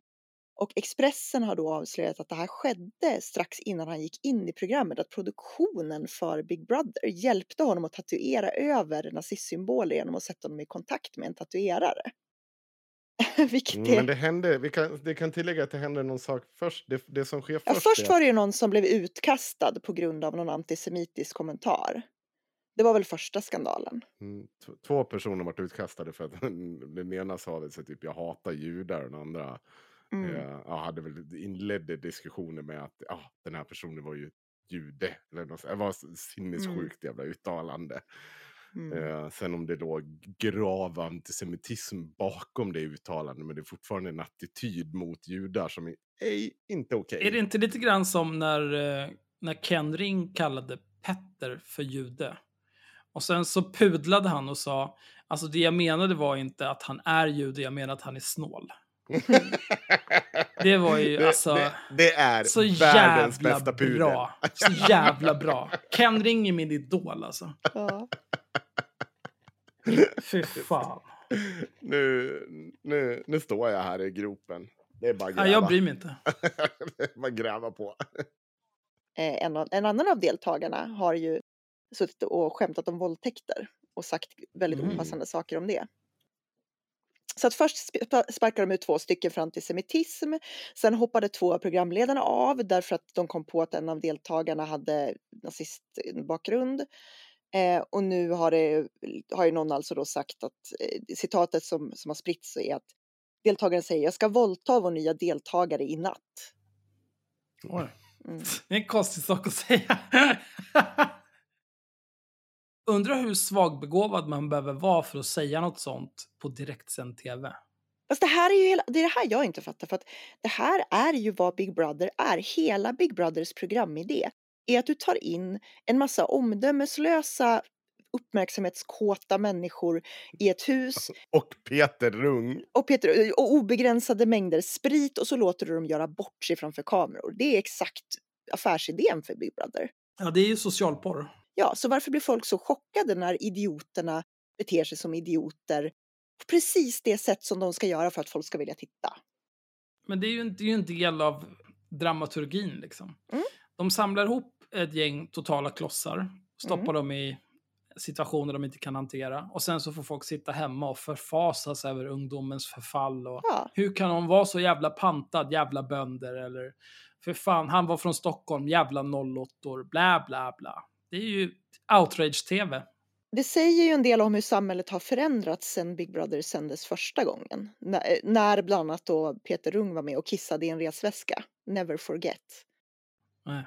Och Expressen har då avslöjat att det här skedde strax innan han gick in i programmet, att produktionen för Big Brother hjälpte honom att tatuera över nazistsymboler genom att sätta honom i kontakt med en tatuerare. Vilket
Mm,
är...
Men det hände, vi kan, det kan tillägga att det hände någon sak först. Det, det som sker
Ja,
först,
först
är
var det ju någon som blev utkastad på grund av någon antisemitisk kommentar. Det var väl första skandalen.
Mm, Två personer varit utkastade för att den ena sa väl sig typ jag hatar judar och den andra
Mm.
eh, ja, hade väl inledde diskussioner med att ja, den här personen var ju jude. Eller något, det var s- sinnessjukt jävla uttalande.
Mm.
Eh, sen om det låg grav antisemitism bakom det uttalandet men det är fortfarande en attityd mot judar som är ej, inte okej.
Är det inte lite grann som när, eh, när Ken Ring kallade Petter för jude? Och sen så pudlade han och sa, alltså det jag menade var inte att han är jude, jag menade att han är snål. Det var ju
det,
alltså
det, det är
så
världens
jävla
bästa pudel.
bra. Så jävla bra. Ken Ring är min idol alltså.
Ja.
Fy fan.
nu, nu, nu står jag här i gropen. Det är bara att
Ja,
gräva.
jag bryr mig inte.
det är bara att gräva på.
Eh, En, en annan av deltagarna har ju suttit och skämtat om våldtäkter och sagt väldigt
Mm.
opassande saker om det. Så att först sp- sparkade de ut två stycken för antisemitism. Sen hoppade två av programledarna av därför att de kom på att en av deltagarna hade nazistbakgrund. Eh, och nu har, det, har ju någon alltså då sagt att eh, citatet som, som har spritts är att deltagaren säger jag ska våldta vår nya deltagare i natt.
Oj.
Mm.
Det är en konstig sak att säga. Undrar hur svagbegåvad man behöver vara för att säga något sånt på direktsänd tv.
Fast det här är ju hela, det är det här jag inte fattar för att det här är ju vad Big Brother är. Hela Big Brothers programidé är att du tar in en massa omdömeslösa uppmärksamhetskåta människor i ett hus
Och Peter Rung.
och, Peter, och obegränsade mängder sprit och så låter du dem göra bort sig framför kameror. Det är exakt affärsidén för Big Brother.
Ja, det är ju socialporr.
Ja, så varför blir folk så chockade när idioterna beter sig som idioter på precis det sätt som de ska göra för att folk ska vilja titta?
Men det är ju, en- det är en del av dramaturgin liksom.
Mm.
De samlar ihop ett gäng totala klossar, stoppar
Mm.
dem i situationer de inte kan hantera och sen så får folk sitta hemma och förfasas över ungdomens förfall och
Ja,
hur kan hon vara så jävla pantad, jävla bönder eller för fan, han var från Stockholm, jävla nollåttor, bla bla bla. Det är ju outrage-tv.
det säger ju en del om hur samhället har förändrats sedan Big Brother sändes första gången. När, när bland annat då Peter Rung var med och kissade i en resväska. Never forget.
Nej,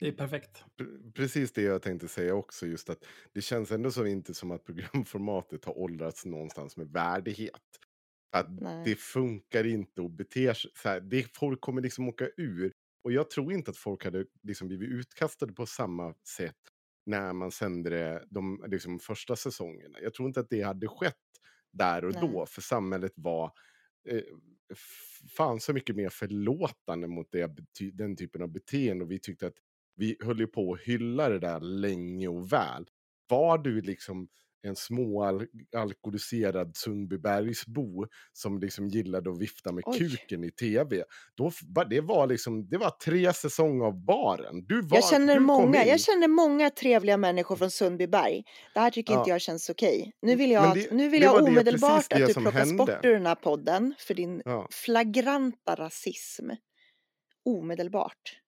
det är perfekt.
Precis det jag tänkte säga också, just att det känns ändå så inte som att programformatet har åldrats någonstans med värdighet. Att
Nej.
det funkar inte att bete sig så här. Det, folk kommer liksom åka ur. Och jag tror inte att folk hade liksom blivit utkastade på samma sätt när man sände det de liksom, första säsongerna. Jag tror inte att det hade skett där och
Nej.
då, för samhället var eh, fan så mycket mer förlåtande mot det, den typen av beteende. Och vi tyckte att vi höll ju på att hylla det där länge och väl. Var du liksom en småalkoholiserad Sundbybergsbo som liksom gillade att vifta med
Oj.
kuken i tv, då, det, var liksom, det var tre säsonger av baren. Du var,
Jag känner, många, jag känner många trevliga människor från Sundbyberg. Det här tycker
Ja.
inte jag känns okej. Nu vill jag,
det-
nu vill jag omedelbart att du plockas
hände.
bort ur den här podden för din
Ja.
flagranta rasism. Omedelbart.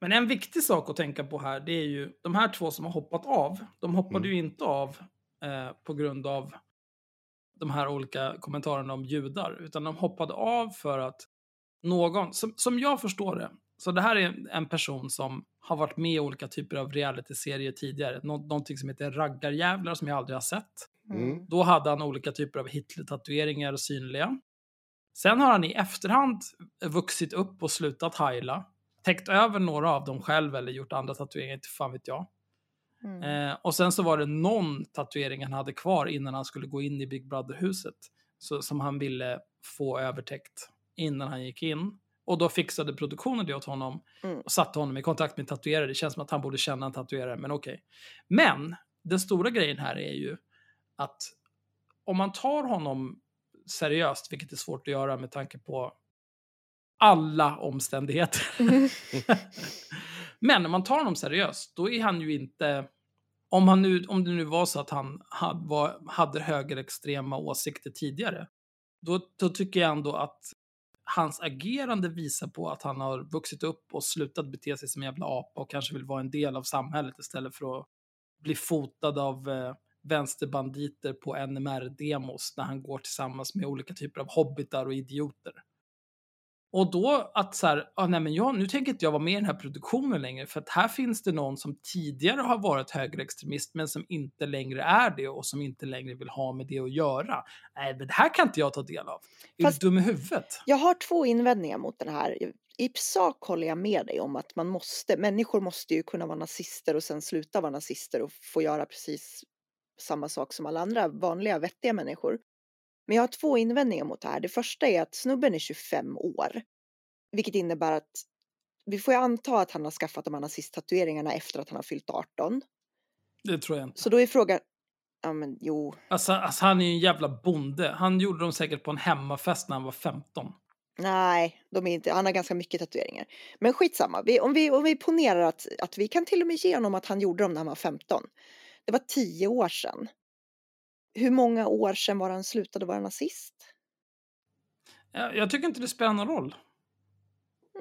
Men en viktig sak att tänka på här, det är ju de här två som har hoppat av. De hoppade
Mm.
ju inte av eh, på grund av de här olika kommentarerna om judar, utan de hoppade av för att någon, som, som jag förstår det, så det här är en person som har varit med i olika typer av realityserier tidigare, Nå någonting som heter Raggarjävlar som jag aldrig har sett.
Mm.
Då hade han olika typer av Hitler-tatueringar synliga. Sen har han i efterhand vuxit upp och slutat heila. Täckt över några av dem själv eller gjort andra tatueringar, inte fan vet jag.
Mm.
Eh, och sen så var det någon tatuering han hade kvar innan han skulle gå in i Big Brother-huset. Som han ville få övertäckt innan han gick in. Och då fixade produktionen det åt honom
Mm.
och satte honom i kontakt med tatuerare. Det känns som att han borde känna en tatuerare, men okej. Men den stora grejen här är ju att om man tar honom seriöst, vilket är svårt att göra med tanke på alla omständigheter.
Mm.
Men om man tar honom seriöst, då är han ju inte... Om, han nu, om det nu var så att han hade, var, hade högerextrema åsikter tidigare, då, då tycker jag ändå att hans agerande visar på att han har vuxit upp och slutat bete sig som en jävla apa och kanske vill vara en del av samhället istället för att bli fotad av eh, vänsterbanditer på NMR-demos när han går tillsammans med olika typer av hobbitar och idioter. Och då att så här, ah, nej men jag, nu tänker inte jag vara med i den här produktionen längre för att här finns det någon som tidigare har varit högerextremist men som inte längre är det och som inte längre vill ha med det att göra. Nej, men det här kan inte jag ta del av. Är
Fast-
du dum i huvudet?
Jag har två invändningar mot den här. I sak håller jag med dig om att man måste, människor måste ju kunna vara nazister och sen sluta vara nazister och få göra precis samma sak som alla andra vanliga vettiga människor. Men jag har två invändningar mot det här. Det första är att snubben är 25 år, vilket innebär att vi får ju anta att han har skaffat de här nazisttatueringarna efter att han har fyllt 18.
Det tror jag inte.
Så då är frågan, ja men jo,
Alltså, alltså han är ju en jävla bonde. Han gjorde dem säkert på en hemmafest när han var 15.
Nej, de är inte, han har ganska mycket tatueringar. Men skitsamma, vi, om, vi, om vi ponerar att, att vi kan till och med ge honom att han gjorde dem när han var 15. Det var tio år sedan. Hur många år sedan var han slutade vara nazist?
Jag, jag tycker inte det spelar någon roll.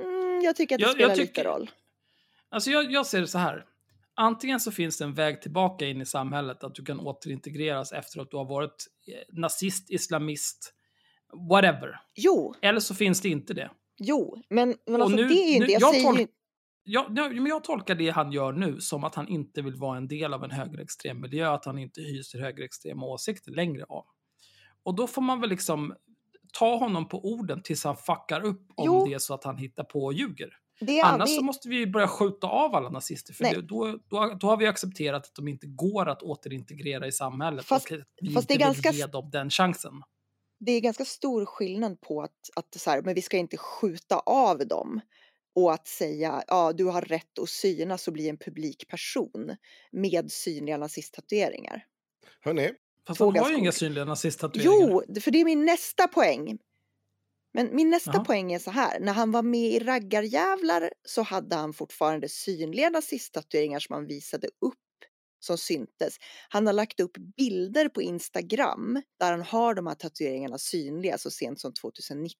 Mm, jag tycker att det
Jag- jag
spelar
tycker-
lite roll.
Alltså jag, jag ser det så här. Antingen så finns det en väg tillbaka in i samhället, att du kan återintegreras efter att du har varit eh, nazist, islamist, whatever.
Jo,
Eller så finns det inte det.
jo, men, men alltså
nu-
det är ju inte, jag,
jag tolk-
ju,
Jag, men jag tolkar det han gör nu som att han inte vill vara en del av en högerextrem miljö, att han inte hyser högerextrema åsikter längre av. Och då får man väl liksom ta honom på orden tills han fuckar upp om
Jo.
det är så att han hittar på och ljuger.
det är,
Annars
det,
så måste vi börja skjuta av alla nazister, för det, då, då, då har vi accepterat att de inte går att återintegrera i samhället
Fast-
och att vi
fast det
inte
är
vill
ganska
ge dem den chansen.
det är ganska stor skillnad på att, att så här, men vi ska inte skjuta av dem och att säga ja, du har rätt att synas och bli en publik person med synliga nazisttatueringar.
Hörni,
Fast han har ju inga synliga nazisttatueringar.
Jo, för det är min nästa poäng. Men min nästa
Jaha.
poäng är så här, när han var med i Raggarjävlar så hade han fortfarande synliga nazisttatueringar som han visade upp som syntes. Han har lagt upp bilder på Instagram där han har de här tatueringarna synliga så sent som 2019.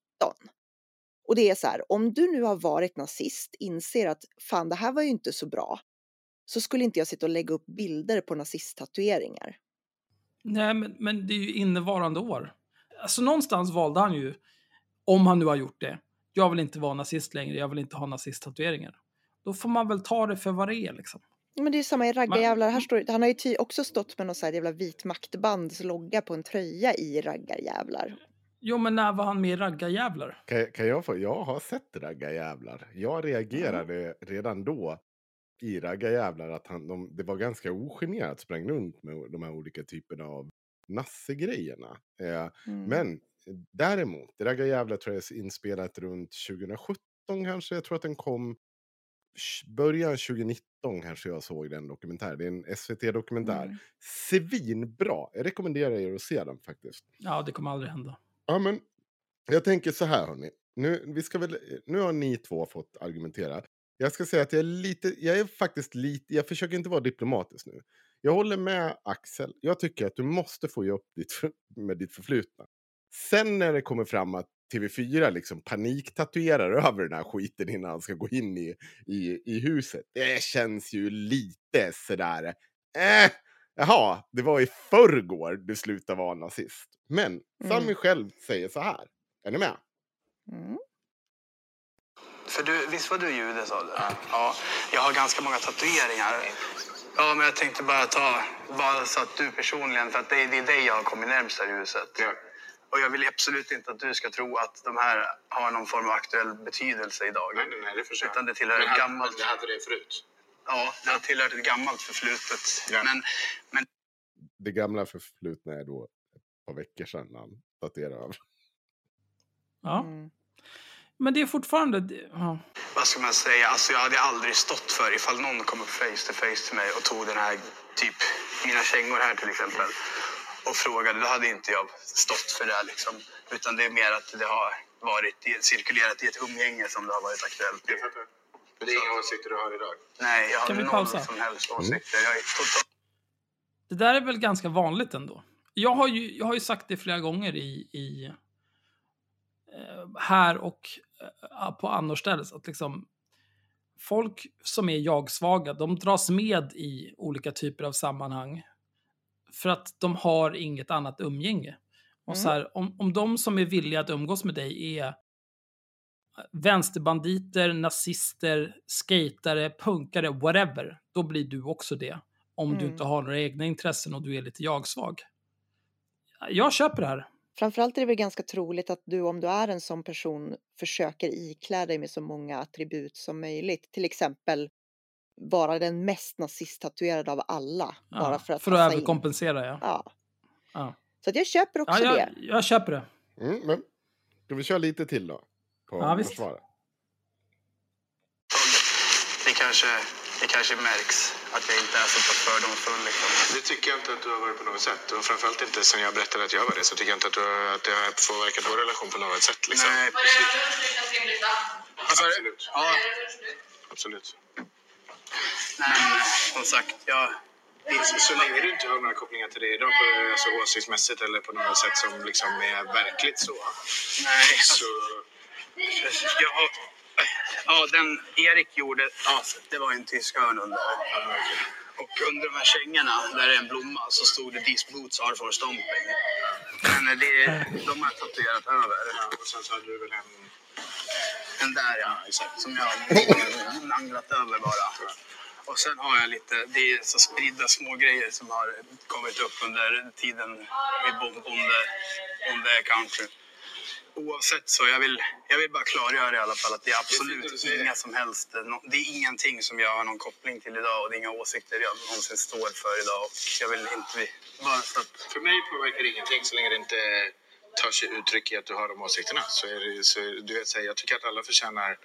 Och det är så här, om du nu har varit nazist, inser att fan det här var ju inte så bra, så skulle inte jag sitta och lägga upp bilder på nazisttatueringar.
Nej, men, men det är ju innevarande år. Alltså någonstans valde han ju, om han nu har gjort det, jag vill inte vara nazist längre, jag vill inte ha nazisttatueringar. Då får man väl ta det för vad det är liksom.
Men det är ju samma i raggarjävlar. Här står, han har ju också stått med någon så här jävla vit maktbands logga på en tröja i raggarjävlar.
Jo, men när var han med i Raggarjävlar?
kan, kan jag få... Jag har sett Raggarjävlar. Jag reagerade redan då i Raggarjävlar att han, de, det var ganska ogenerat sprang runt med de här olika typerna av nassegrejerna. Eh,
Mm.
Men däremot, Raggarjävlar tror jag är inspelat runt 2017 kanske. Jag tror att den kom början 2019 kanske jag såg den dokumentären. Det är en SVT-dokumentär.
Mm.
Svinbra! Jag rekommenderar er att se den faktiskt.
Ja, det kommer aldrig hända.
Ja, men jag tänker så här hörni. Nu, vi ska väl, nu har ni två fått argumentera. Jag ska säga att jag är lite, jag är faktiskt lite, jag försöker inte vara diplomatisk nu. Jag håller med Axel. Jag tycker att du måste få ge upp ditt, med ditt förflutna. Sen när det kommer fram att TV4 liksom paniktatuerar över den här skiten innan han ska gå in i, i, i huset. Det känns ju lite sådär. Äh, eh! Jaha, det var i förrgår du slutade vara nazist. Men Sami
Mm.
själv säger så här. Är ni med?
Mm.
För du, visst var du jude sa du? Ja. Jag har ganska många tatueringar. Ja, men jag tänkte bara ta, bara så att du personligen, för att det är, det är dig jag har kommit närmst här i huset. Och jag vill absolut inte att du ska tro att de här har någon form av aktuell betydelse idag.
Nej, nej, nej, det förstår jag.
Utan det tillhör
Men
gammalt...
men Det hade det förut.
Ja, det har tillhört ett gammalt förflutet.
Ja.
Men
Det gamla förflutna är då ett par veckor sedan han tatuerade över.
Ja.
Mm.
Men det är fortfarande... Ja.
vad ska man säga? Alltså jag hade aldrig stått för ifall någon kom upp face to face till mig och tog den här, typ mina kängor här till exempel. och frågade, då hade inte jag stått för det. Liksom. Utan det är mer att det har varit cirkulerat i ett umgänge som det har varit aktuellt.
Det är inga åsikter du har idag?
Nej, jag har
Kan vi pausa?
som helst åsikter. Jag är totalt
Det där är väl ganska vanligt ändå. Jag har ju, jag har ju sagt det flera gånger i, i eh, här och eh, på annorstädes att liksom folk som är jag-svaga, de dras med i olika typer av sammanhang för att de har inget annat umgänge. Och
Mm.
så här, om, om de som är villiga att umgås med dig är vänsterbanditer, nazister, skatare, punkare, whatever, då blir du också det. Om du
Mm.
inte har några egna intressen och du är lite jag-svag. Jag köper det här.
Framförallt är det väl ganska troligt att du om du är en sån person försöker iklä dig med så många attribut som möjligt. Till exempel vara den mest nazisttatuerade av alla.
Ja,
bara för att
för att överkompensera, ja.
Ja.
Ja.
Så att jag köper också
ja
det.
jag, jag köper det.
Mm, men ska vi köra lite till då? På
Ja, visst.
försvaret?
Det kanske, det kanske märks att jag inte är så pass fördomsfull. Liksom.
Det tycker jag inte att du har varit på något sätt. Och framförallt inte sen jag berättade att jag var det. Så tycker jag inte att, du att det har påverkat vår relation på något sätt. Liksom.
Nej, precis. Du?
Absolut.
Ja,
Absolut.
nej, men som sagt, jag...
Så, länge du inte har några kopplingar till det idag, på, alltså åsiktsmässigt eller på något sätt som liksom är verkligt så.
Nej,
Så.
Ja, den Erik gjorde, ja, det var en tysk örn under. Och under de här kängorna, där det är en blomma, så stod det “These boots are for stomping”. Men det, de har jag tatuerat över.
och sen så hade du väl en...
Den där ja, som jag har nanglat över bara. Och sen har jag lite, det är så spridda små grejer som har kommit upp under tiden i Bon- bonde, bonde country. Oavsett så, jag vill, jag vill bara klargöra i alla fall att det är absolut inga som helst, nå- det är ingenting som jag har någon koppling till idag och det är inga åsikter jag någonsin står för idag och jag vill inte, bara så att
För mig påverkar det ingenting så länge det inte tar sig uttryck i att du har de åsikterna. Så är det, så, du vet, så här, jag tycker att alla förtjänar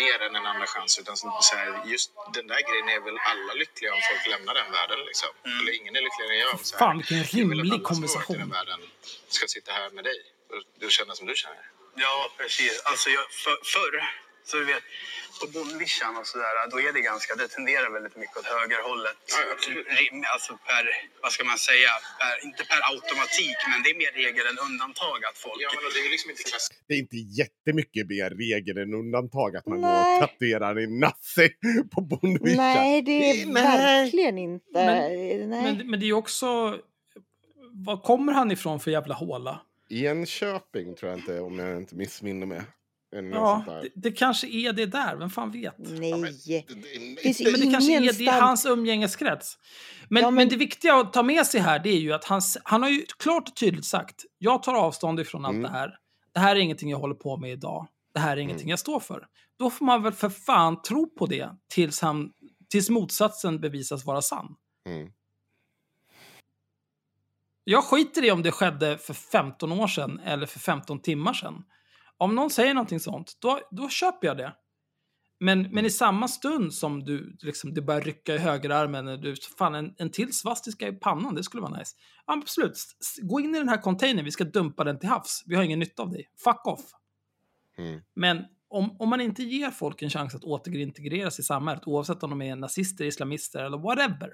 mer än en andra chans. Utan så, så här, just den där grejen är väl alla lyckliga om folk lämnar den världen. Liksom. Eller ingen är lyckligare än jag. om så här,
Fan, vilken
jag vill att
rimlig
alla som har varit i
konversation.
den världen ska sitta här med dig och känna som du känner.
Ja, precis. Alltså jag, för, förr, så du vet, på bondvischan och sådär, då är det ganska, det tenderar väldigt mycket åt högerhållet.
Ja.
Rim- Alltså per, vad ska man säga, per, inte per automatik, men det är mer regel än undantag att folk...
Ja, men det är liksom inte klass...
Det är inte jättemycket mer regel än undantag att man går
Nej.
och tatuerar en nazi på bondvischan.
Nej, det är
Nej.
verkligen inte.
Men-
Nej.
Men, men det är ju också... Var kommer han ifrån för jävla håla?
Enköping tror jag inte, om jag inte missminner mig. Eller något
Ja, det, det kanske är det där, vem fan vet?
Nej.
Det- det-
Finns
Men det kanske är det i hans umgängeskrets. Men,
Ja,
men...
men-
det viktiga att ta med sig här det är ju att han, han har ju klart och tydligt sagt jag tar avstånd ifrån allt
Mm.
det här. Det här är ingenting jag håller på med idag. Det här är ingenting jag står för. Då får man väl för fan tro på det tills, han, tills motsatsen bevisas vara sann.
Mm.
Jag skiter i om det skedde för 15 år sedan eller för 15 timmar sedan. Om någon säger någonting sånt, då, då köper jag det. Men, men i samma stund som du liksom, det börjar rycka i högerarmen, eller du, fan en, en till svastika i pannan, det skulle vara nice. Ja, absolut, gå in i den här containern, vi ska dumpa den till havs. Vi har ingen nytta av dig. Fuck off.
Mm.
Men om, om man inte ger folk en chans att återintegreras i samhället, oavsett om de är nazister, islamister eller whatever,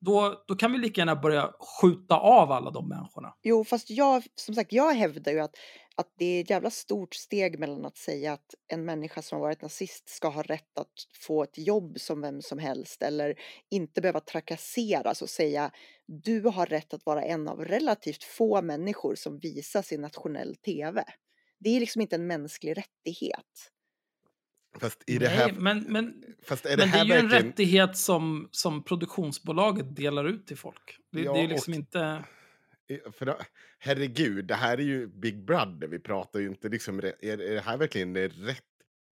då, då kan vi lika gärna börja skjuta av alla de människorna.
Jo, fast jag, som sagt, jag hävdar ju att, att det är ett jävla stort steg mellan att säga att en människa som har varit nazist ska ha rätt att få ett jobb som vem som helst eller inte behöva trakasseras och säga du har rätt att vara en av relativt få människor som visas i nationell tv. Det är liksom inte en mänsklig rättighet.
Fast i det här...
Nej, men, men,
fast är det
men det
här
är ju en rättighet som, som produktionsbolaget delar ut till folk. Det,
Ja,
det är ju liksom
och-
inte...
För då, herregud, det här är ju Big Brother. Vi pratar ju inte liksom... Är, är det här verkligen det rätt?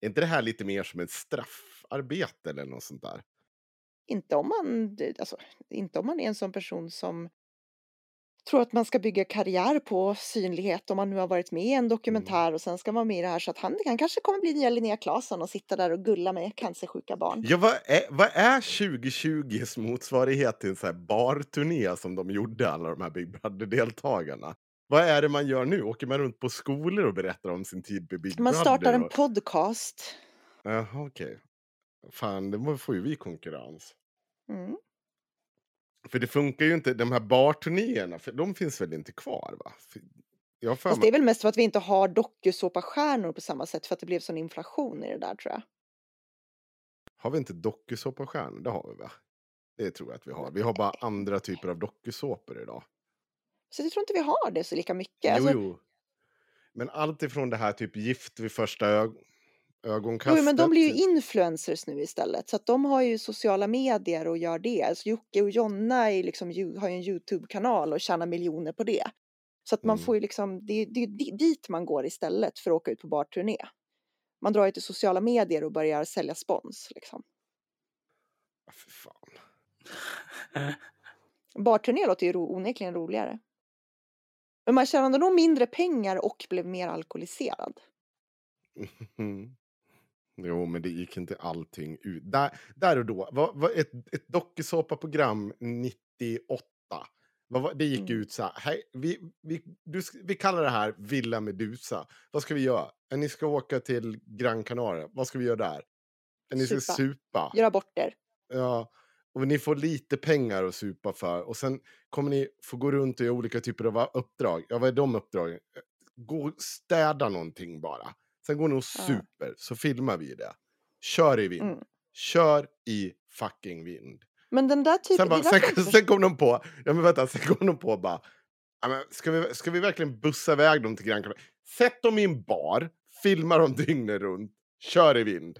Är inte det här lite mer som ett straffarbete eller något sånt där?
Inte om man, alltså, inte om man är en sån person som tror att man ska bygga karriär på synlighet om man nu har varit med i en dokumentär och sen ska man vara med i det här så att han, han kanske kommer bli nya Linnea Claesson och sitta där och gulla med cancersjuka barn.
Ja, vad är, vad är 2020s motsvarighet till en sån här barturné som de gjorde, alla de här Big Brother-deltagarna? Vad är det man gör nu? Åker man runt på skolor och berättar om sin tid med Big
Man
Brother?
startar en
och...
podcast.
Jaha, okej. Fan, det får ju vi konkurrens.
Mm.
För det funkar ju inte, de här barturnéerna, för de finns väl inte kvar? va? Jag
Fast det är väl mest för att vi inte har dokusåpastjärnor på samma sätt för att det blev sån inflation i det där tror jag.
Har vi inte dokusåpastjärnor? Det har vi va? Det tror jag att vi har. Vi har bara andra typer av dokusåpor idag.
Så jag tror inte vi har det så lika mycket. Alltså,
Jo, jo. Men allt ifrån det här typ gift vid första ög ögonkastet.
Jo, men de blir ju influencers nu istället. Så att de har ju sociala medier och gör det. Alltså Jocke och Jonna är liksom, har ju en YouTube-kanal och tjänar miljoner på det. Så att man
Mm.
får ju liksom, det är det är di- dit man går istället för att åka ut på barturné. Man drar ju till sociala medier och börjar sälja spons. Liksom.
Ja, för fan.
Barturné låter ju ro, onekligen roligare. Men man tjänade nog mindre pengar och blev mer alkoholiserad.
Mm. Jo, men det gick inte allting ut. Där, där och då, vad, vad, ett, ett dokusåpaprogram 98. Vad, var- det gick
Mm.
ut så här, hej, vi, vi, du, vi kallar det här Villa Medusa. Vad ska vi göra? Ni ska åka till Gran Canaria. Vad ska vi göra där? Ni ska
Supa.
supa.
Göra bort er.
Ja, och ni får lite pengar att supa för. Och sen kommer ni få gå runt och göra olika typer av uppdrag. Ja, vad är de uppdragen? Gå och städa någonting bara. Sen går ni och
Ja.
super, så filmar vi det. Kör i vind.
Mm.
Kör i fucking vind.
Men den där typen...
Sen, bara, sen, sen kom de på, ja men vänta, sen kom de på bara, ja, men ska, vi, ska vi verkligen bussa iväg dem till Gran? Sätt dem i en bar, filma dem dygnet runt, kör i vind.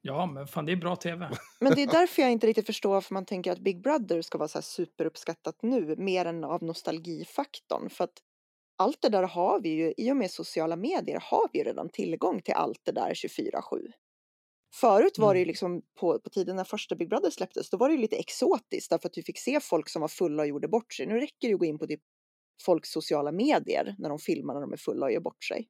Ja, men fan det är bra tv.
Men det är därför jag inte riktigt förstår varför man tänker att Big Brother ska vara så här superuppskattat nu, mer än av nostalgifaktorn. För att allt det där har vi ju, i och med sociala medier har vi redan tillgång till allt det där 24-7. Förut var det ju
Mm.
liksom på, på tiden när första Big Brother släpptes, då var det ju lite exotiskt därför att du fick se folk som var fulla och gjorde bort sig. Nu räcker det ju att gå in på typ folks sociala medier när de filmar när de är fulla och gör bort sig.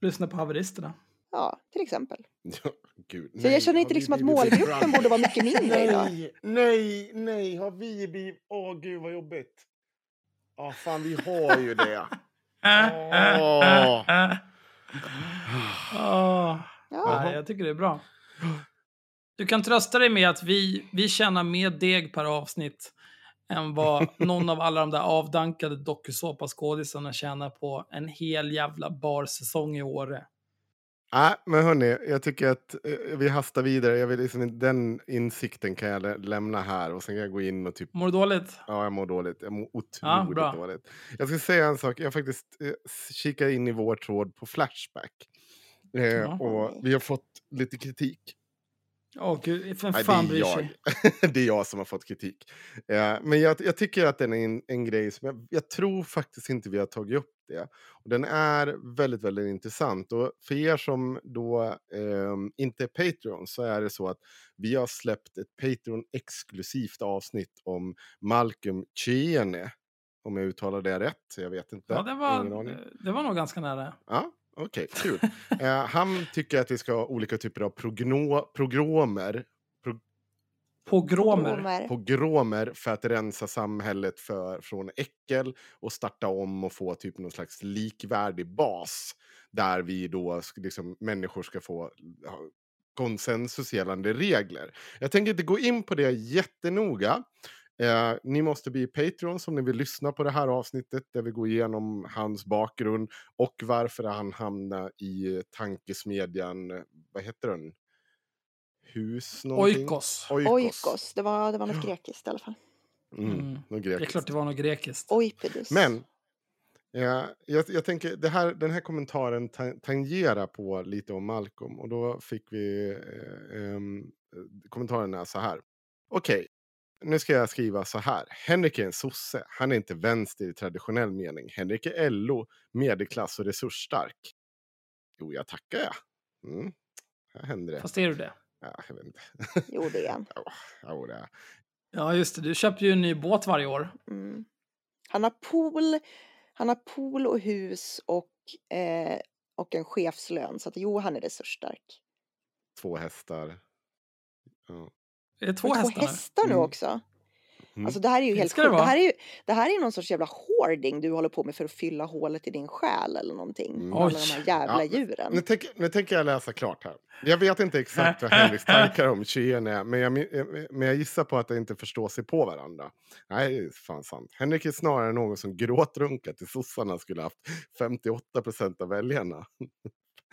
Lyssna på haveristerna.
Ja, till exempel.
Ja, gud,
Så jag känner inte liksom att målgruppen borde vara mycket mindre idag.
Nej, nej, nej, har vi blivit... Åh gud vad jobbigt. Ja, fan vi har ju det. Åh.
Åh.
Ja.
Jag tycker det är bra. Du kan trösta dig med att vi, vi tjänar mer deg per avsnitt än vad någon av alla de där avdankade dokusåpaskådisarna tjänar på en hel jävla barsäsong i Åre.
Nej, men hörni, jag tycker att eh, vi hastar vidare. Jag vill liksom, den insikten kan jag lä- lämna här och sen kan jag gå in och typ
Mår du dåligt?
Ja, jag mår dåligt. Jag mår
Ja,
otroligt
bra.
dåligt. Jag ska säga en sak. Jag faktiskt eh, kikar in i vår tråd på Flashback. Eh,
Ja.
och vi har fått lite kritik.
Åh gud, vem fan
det,
bryr
är
sig?
jag. det är jag som har fått kritik. Eh, men jag, jag tycker att den är en, en grej som jag, jag tror faktiskt inte vi har tagit upp det. Och den är väldigt, väldigt intressant. Och för er som då ehm, inte är Patreon så är det så att vi har släppt ett Patreon-exklusivt avsnitt om Malcolm Chiene. Om jag uttalar det rätt, jag vet inte.
Ja, det var,
aning.
det var nog ganska nära.
Ja, okej, kul. eh, han tycker att vi ska ha olika typer av progno- progromer
Pogromer.
Romer.
pogromer för att rensa samhället för, från äckel och starta om och få typ någon slags likvärdig bas där vi då liksom, människor ska få ha konsensus gällande regler. Jag tänker inte gå in på det jättenoga. Eh, ni måste bli Patreon om ni vill lyssna på det här avsnittet där vi går igenom hans bakgrund och varför han hamnade i tankesmedjan, eh, vad heter den? Hus någonting?
Oikos.
Oikos, det var, det var något grekiskt i alla fall.
Mm,
Mm.
något
Det är klart det var något grekiskt.
Oipidus.
Men ja, jag, jag tänker, det här, den här kommentaren ta- tangerar på lite om Malcolm och då fick vi eh, kommentaren är så här. Okej, nu ska jag skriva så här. Henrik är en sosse. Han är inte vänster i traditionell mening. Henrik är LO, medelklass och resursstark. Jo, jag tackar jag. Mm. Här händer det.
Fast är du det?
Ja, jag vet inte.
Jo, det är han.
Ja, jo, det är.
Ja, just det. Du köper ju en ny båt varje år.
Mm. Han har pool, han har pool och hus och, eh, och en chefslön. Så att jo, han är resursstark.
Två hästar. Ja.
Är det två hästar
två
nu?
hästar nu
Mm.
också?
Mm.
Alltså det här är ju
Det
helt
det
sjukt. Det
vara.
här är ju det här är någon sorts jävla hoarding du håller på med för att fylla hålet i din själ eller någonting.
Mm.
Alla de här jävla
Ja,
djuren.
Nu, tänker, nu tänker jag läsa klart här. Jag vet inte exakt vad Henriks tankar om Cheyenne är, men jag, mi- men jag gissar på att de inte förstår sig på varandra. Nej, det fan sant. Henrik är snarare någon som gråtrunkat till sossarna skulle haft 58 procent av väljarna.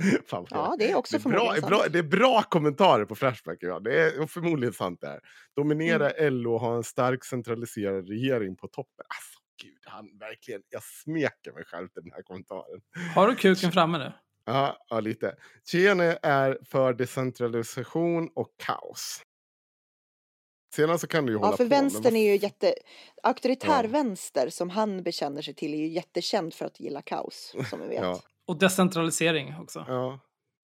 fan
Ja, det är också
det, är bra,
förmodligen
bra,
sant.
det är bra kommentarer på Flashback. Ja. Det är förmodligen sant det här. Dominera
Mm.
LO och ha en stark centraliserad regering på toppen. Alltså, gud, han verkligen, jag smeker mig själv till den här kommentaren.
Har du kuken framme nu?
Ja, ja lite. Chene är för decentralisation och kaos. Sedan så kan du ju hålla
Ja, för
på. men
vänstern
vad
är ju jätte... Auktoritär
Ja.
vänster som han bekänner sig till är ju jättekänd för att gilla kaos, som vi vet.
Ja,
och decentralisering också.
ja.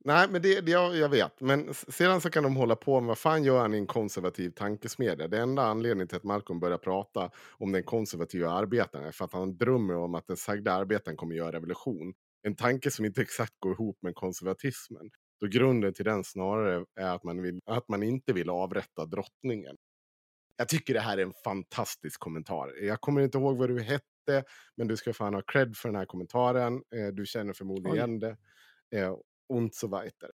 Nej, men det, det jag, jag vet. Men sedan så kan de hålla på med vad fan gör han i en konservativ tankesmedja? Det enda anledningen till att Malcolm börjar prata om den konservativa arbetaren är för att han drömmer om att den sagda arbetaren kommer göra revolution. En tanke som inte exakt går ihop med konservatismen. Då grunden till den snarare är att man, vill, att man inte vill avrätta drottningen. Jag tycker det här är en fantastisk kommentar. Jag kommer inte ihåg vad du hette, men du ska fan ha cred för den här kommentaren. Eh, Du känner förmodligen igen det. Eh, Und so weiter.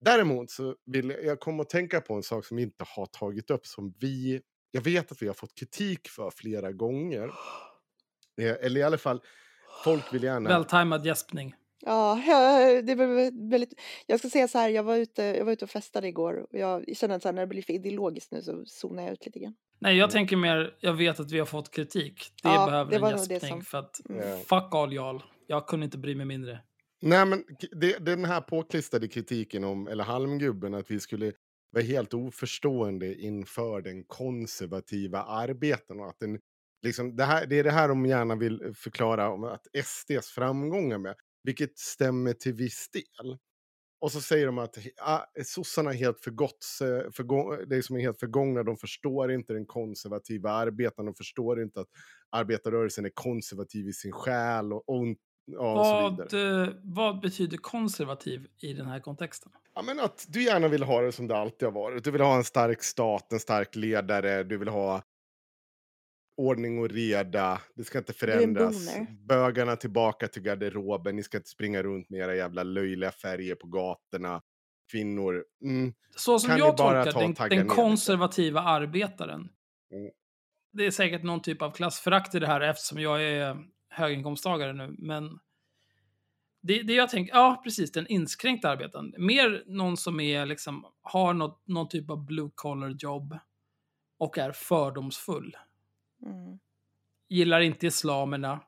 Däremot så vill jag, jag kommer att tänka på en sak som vi inte har tagit upp som vi, jag vet att vi har fått kritik för flera gånger. Eh, Eller i alla fall, folk vill gärna...
Vältajmad gäspning.
Ja, det var väldigt... Jag ska säga så här, jag var ute, jag var ute och festade igår och jag känner att när det blir för ideologiskt nu så zonar jag ut lite grann.
Nej, jag tänker mer, jag vet att vi har fått kritik. Det
Ja,
behöver
det
en gäspning
som-
för att
Mm.
fuck all y'all. Jag kunde inte bry mig mindre.
Nej, men det, den här påklistrade kritiken om, eller halmgubben, att vi skulle vara helt oförstående inför den konservativa arbeten och att den, liksom, det, här, det är det här de gärna vill förklara om att SDs framgångar med, vilket stämmer till viss del. Och så säger de att ah, sossarna är helt förgåtts, eh, förgå, det är som är helt förgångna, de förstår inte den konservativa arbetaren, de förstår inte att arbetarrörelsen är konservativ i sin själ och, och, ja, och så vidare.
Vad, eh, vad betyder konservativ i den här kontexten?
Ja, men att du gärna vill ha det som det alltid har varit. Du vill ha en stark stat, en stark ledare, du vill ha ordning och reda, det ska inte förändras. Bögarna tillbaka till garderoben, ni ska inte springa runt med era jävla löjliga färger på gatorna. Kvinnor, mm,
Så som
Kan
jag tolkar den, den
ner lite?
konservativa arbetaren.
Mm.
Det är säkert någon typ av klassförakt i det här eftersom jag är höginkomsttagare nu. Men det, det jag tänker, ja precis, den inskränkta arbetaren. Mer någon som är liksom, har något, någon typ av blue collar jobb och är fördomsfull.
Mm.
Gillar inte islamerna.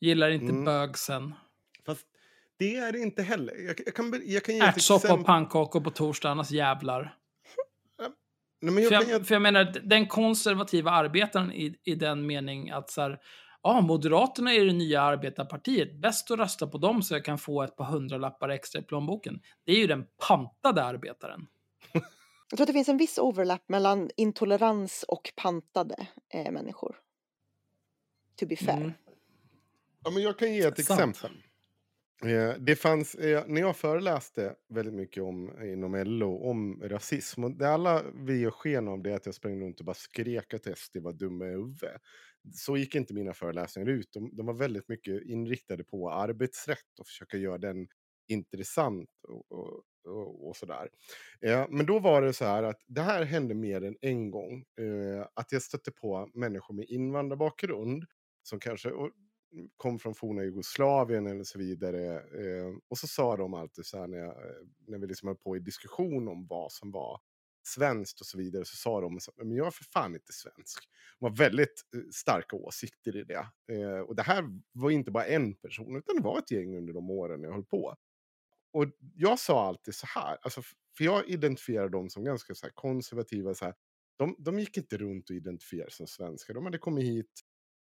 Gillar inte
Mm.
bögsen.
fast det är det inte heller. Jag, jag, kan, jag kan ge
Ärtsoppa och pannkakor på torsdag, annars jävlar.
Nej, men jag
För jag, för jag menar, den konservativa arbetaren i, i den mening att så här, ja, Moderaterna är det nya arbetarpartiet. Bäst att rösta på dem så jag kan få ett par hundralappar extra i plånboken. Det är ju den pantade arbetaren.
Jag tror att det finns en viss overlap mellan intolerans och pantade eh, människor. To be fair.
Mm.
Ja, men jag kan ge ett
Sant.
exempel. Eh, Det fanns, eh, när jag föreläste väldigt mycket om, inom LO om rasism, och det alla vi gör sken av det är att jag sprang runt och bara skrek att SD var dumma i huvudet. Så gick inte mina föreläsningar ut. De, de var väldigt mycket inriktade på arbetsrätt och försöka göra den intressant och, och, och, och sådär. Eh, men då var det så här att det här hände mer än en gång. Eh, att jag stötte på människor med invandrarbakgrund som kanske mm, kom från forna Jugoslavien eller så vidare. Eh, och så sa de alltid så här när, jag, eh, när vi liksom höll på i diskussion om vad som var svenskt och så vidare så sa de men jag är för fan inte svensk. De har väldigt eh, starka åsikter i det. Eh, och det här var inte bara en person utan det var ett gäng under de åren jag höll på. Och jag sa alltid så här, alltså, för jag identifierar dem som ganska så här konservativa. Så här, de, de gick inte runt och identifierade sig som svenskar. De hade kommit hit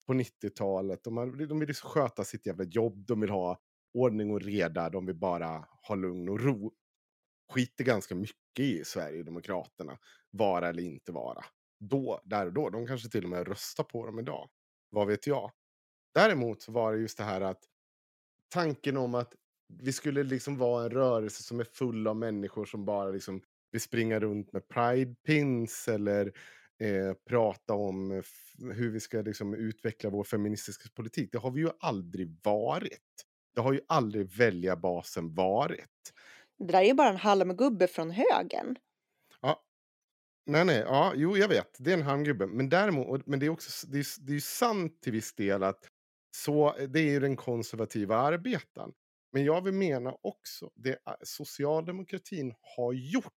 på 90-talet. De, har- de ville sköta sitt jävla jobb. De vill ha ordning och reda. De vill bara ha lugn och ro. Skiter ganska mycket i Sverigedemokraterna. Vara eller inte vara. Då, där och då. De kanske till och med röstar på dem idag. Vad vet jag? Däremot var det just det här att tanken om att vi skulle liksom vara en rörelse som är full av människor som bara liksom vill springa runt med pride pins eller eh, prata om hur vi ska liksom utveckla vår feministiska politik. Det har vi ju aldrig varit. Det har ju aldrig väljarbasen varit.
Det där är ju bara en halmgubbe från högen.
Nej, nej, ja, jo, jag vet. Det är en handgubbe. Men däremot, men det är också det är, det är sant till viss del att så, det är ju den konservativa arbetaren. Men jag vill mena också det är- socialdemokratin har gjort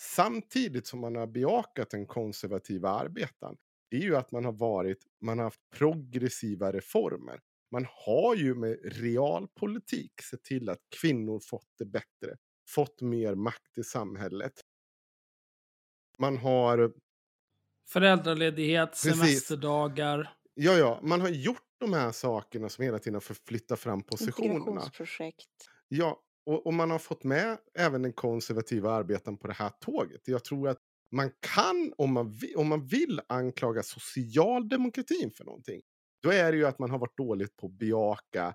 samtidigt som man har bejakat den konservativa arbetaren. Det är ju att man har varit, man har haft progressiva reformer. Man har ju med realpolitik sett till att kvinnor fått det bättre, fått mer makt i samhället. Man har
Föräldraledighet,
Precis.
semesterdagar.
Ja, ja, man har gjort de här sakerna som hela tiden har förflyttat fram positionerna.
Integrationsprojekt.
Ja, och, och man har fått med även den konservativa arbetaren på det här tåget. Jag tror att man kan, om man, vill, om man vill anklaga socialdemokratin för någonting, då är det ju att man har varit dåligt på att bejaka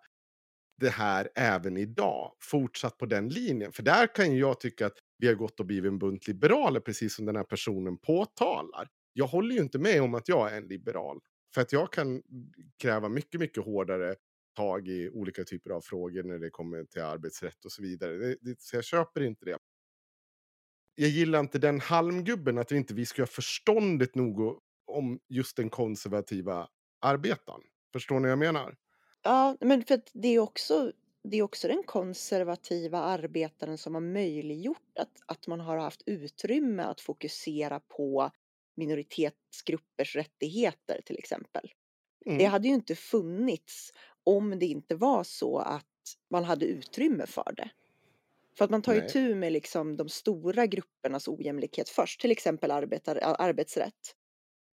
det här även idag. Fortsatt på den linjen. För där kan ju jag tycka att vi har gått och blivit en bunt liberaler, precis som den här personen påtalar. Jag håller ju inte med om att jag är en liberal. För att jag kan kräva mycket, mycket hårdare tag i olika typer av frågor när det kommer till arbetsrätt och så vidare. Det, det, så jag köper inte det. Jag gillar inte den halmgubben att vi inte vi ska ha förståndet nog om just den konservativa arbetaren. Förstår ni vad jag menar?
Ja, men för att det är också, det är också den konservativa arbetaren som har möjliggjort att, att man har haft utrymme att fokusera på minoritetsgruppers rättigheter till exempel. Det
Mm.
hade ju inte funnits om det inte var så att man hade utrymme för det. För att man tar ju
Nej.
tur med liksom de stora gruppernas ojämlikhet först, till exempel arbetar, arbetsrätt.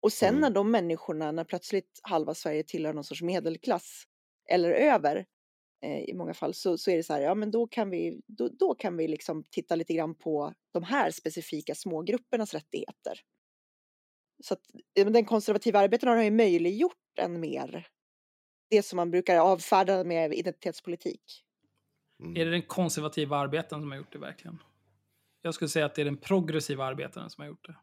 Och sen
Mm.
när de människorna, när plötsligt halva Sverige tillhör någon sorts medelklass eller över eh, i många fall så, så är det så här, ja men då kan vi, då, då kan vi liksom titta lite grann på de här specifika smågruppernas rättigheter. Så att men den konservativa arbetaren har ju möjliggjort en mer, det som man brukar avfärda med identitetspolitik.
Mm.
Är det den konservativa arbetaren som har gjort det verkligen? Jag skulle säga att det är den progressiva arbetaren som har gjort det.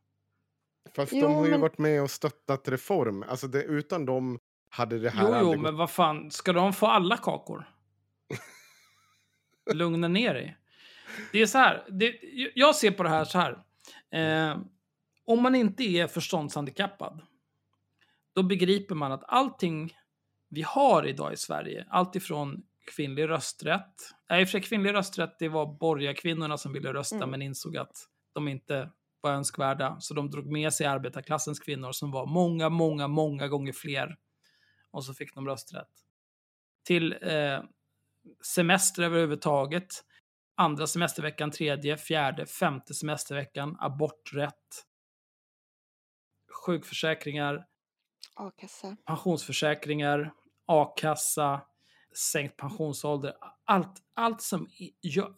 Fast
Jo,
de har ju
men-
varit med och stöttat reform. Alltså det, utan dem hade det här
Jo, jo,
aldrig
men
gått.
vad fan, ska de få alla kakor? Lugna ner dig. Det är så här, det, jag ser på det här så här. Eh, om man inte är förståndshandikappad, då begriper man att allting vi har idag i Sverige, allt ifrån kvinnlig rösträtt, nej, för kvinnlig rösträtt, det var borgarkvinnorna som ville rösta
Mm.
men insåg att de inte var önskvärda, så de drog med sig arbetarklassens kvinnor som var många, många, många gånger fler och så fick de rösträtt. Till eh, semester överhuvudtaget. Andra semesterveckan, tredje, fjärde, femte semesterveckan, aborträtt. Sjukförsäkringar,
A-kassa.
pensionsförsäkringar, a-kassa, sänkt pensionsålder. Allt, allt som gör,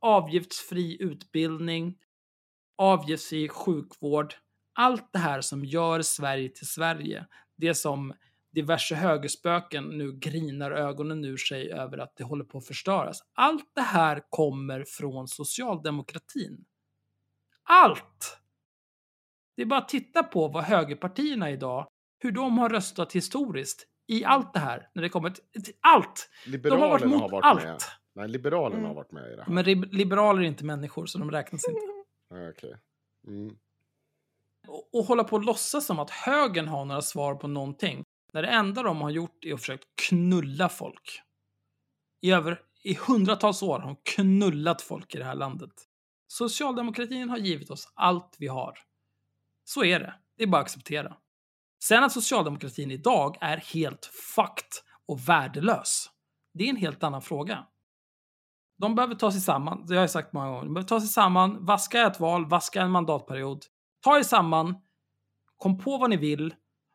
avgiftsfri utbildning, avgiftsfri sjukvård. Allt det här som gör Sverige till Sverige. Det som diverse högerspöken nu grinar ögonen ur sig över att det håller på att förstöras. Allt det här kommer från socialdemokratin. Allt! Det är bara att titta på vad högerpartierna idag, hur de har röstat historiskt i allt det här. När det kommer till, allt! De
Liberalerna
har varit mot
varit
allt.
med. Nej, Liberalerna
Mm.
har varit med i det här.
Men liberaler är inte människor, så de räknas inte.
Ja, okej. Mm.
Och, och hålla på och låtsas som att högern har några svar på någonting. När det enda de har gjort är att försöka knulla folk. I över i hundratals år har de knullat folk i det här landet. Socialdemokratin har givit oss allt vi har. Så är det. Det är bara att acceptera. Sen att socialdemokratin idag är helt fucked och värdelös. Det är en helt annan fråga. De behöver ta sig samman, det har jag sagt många gånger. De behöver ta sig samman, vaska ett val, vaska en mandatperiod. Ta er samman, kom på vad ni vill,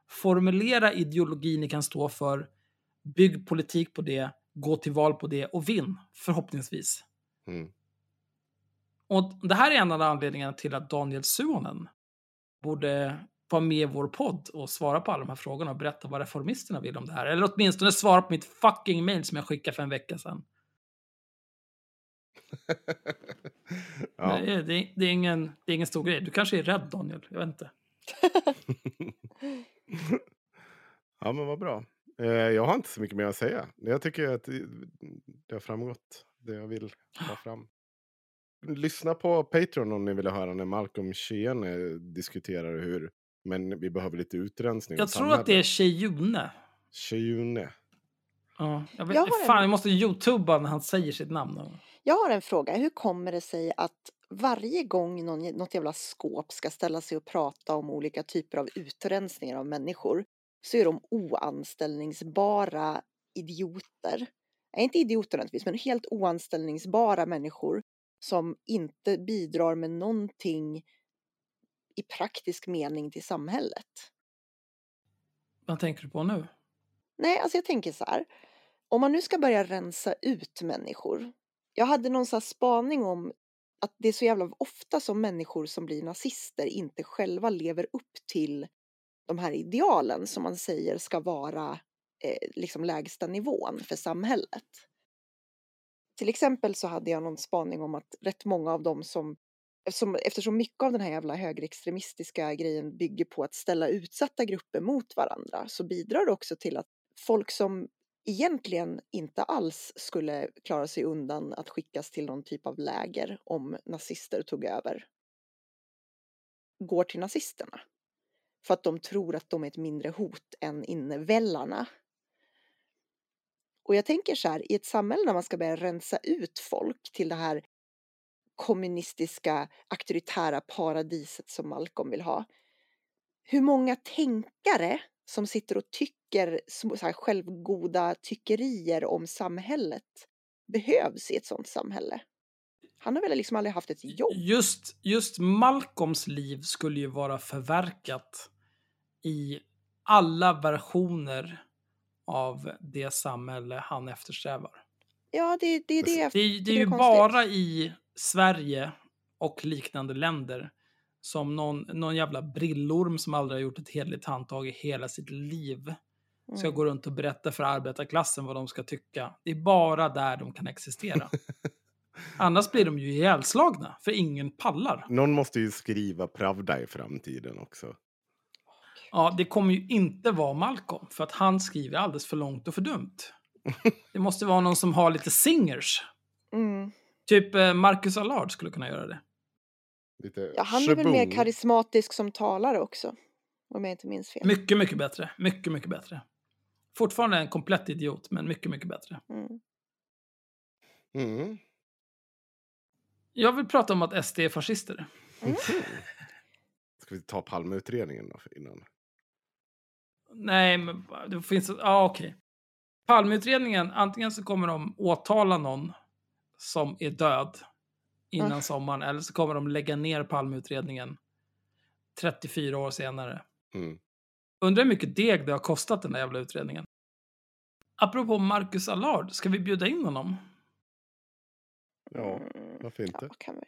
formulera ideologi ni kan stå för, bygg politik på det, gå till val på det och vinn, förhoppningsvis.
Mm.
Och det här är en av anledningarna till att Daniel Suhonen borde vara med i vår podd och svara på alla de här frågorna och berätta vad reformisterna vill om det här. Eller åtminstone svara på mitt fucking mail som jag skickade för en vecka sedan.
ja.
Det, är, det, det, är ingen, det är ingen stor grej. Du kanske är rädd Daniel, jag vet inte.
ja, men vad bra. Eh, jag har inte så mycket mer att säga. Jag tycker att det, det har framgått det jag vill ta fram. Lyssna på Patreon om ni vill höra när Malcolm Sheene diskuterar hur men vi behöver lite utrensning.
Jag tror att det är Tjejune.
Tjejune.
Ja, jag, vet,
Jag har en-
fan, jag måste youtuba när han säger sitt namn.
Jag har en fråga. Hur kommer det sig att varje gång någon, något jävla skåp ska ställa sig och prata om olika typer av utrensningar av människor så är de oanställningsbara idioter. Nej, inte idioter nödvändigtvis, men helt oanställningsbara människor som inte bidrar med någonting i praktisk mening till samhället.
Vad tänker du på nu?
Nej, alltså jag tänker så här. Om man nu ska börja rensa ut människor. Jag hade någon så spaning om att det är så jävla ofta som människor som blir nazister inte själva lever upp till de här idealen som man säger ska vara eh, liksom lägsta nivån för samhället. Till exempel så hade jag någon spaning om att rätt många av dem som Eftersom, eftersom mycket av den här jävla högerextremistiska grejen bygger på att ställa utsatta grupper mot varandra så bidrar det också till att folk som egentligen inte alls skulle klara sig undan att skickas till någon typ av läger om nazister tog över går till nazisterna. För att de tror att de är ett mindre hot än innevällarna. Och jag tänker så här, i ett samhälle där man ska börja rensa ut folk till det här kommunistiska auktoritära paradiset som Malcolm vill ha. Hur många tänkare som sitter och tycker så här självgoda tyckerier om samhället behövs i ett sånt samhälle? Han har väl liksom aldrig haft ett jobb?
Just, just Malcolms liv skulle ju vara förverkat i alla versioner av det samhälle han eftersträvar.
Ja, det, det är det
Det, är- det är ju bara i Sverige och liknande länder som någon, någon jävla brillorm som aldrig har gjort ett hederligt handtag i hela sitt liv ska
Mm.
gå runt och berätta för arbetarklassen vad de ska tycka. Det är bara där de kan existera. Annars blir de ju ihjälslagna, för ingen pallar.
Någon måste ju skriva Pravda i framtiden också.
Ja, det kommer ju inte vara Malcolm, för att han skriver alldeles för långt och för dumt. Det måste vara någon som har lite singers.
Mm.
Typ eh, Marcus Allard skulle kunna göra det.
Lite
Ja, han är väl mer karismatisk som talare också. Om jag inte minns fel.
Mycket, mycket bättre. Mycket, mycket bättre. Fortfarande en komplett idiot, men mycket, mycket bättre.
Mm.
Mm.
Jag vill prata om att SD är fascister.
Mm.
Ska vi ta Palmeutredningen då innan?
Nej, men det finns... Ja, ah, okej. Palmeutredningen, antingen så kommer de åtala någon som är död innan
Mm.
sommaren, eller så kommer de lägga ner Palmeutredningen 34 år senare.
Mm.
Undrar hur mycket deg det har kostat den där jävla utredningen. Apropå Marcus Allard, ska vi bjuda in honom?
Ja,
Mm.
varför inte?
Ja, kan vi.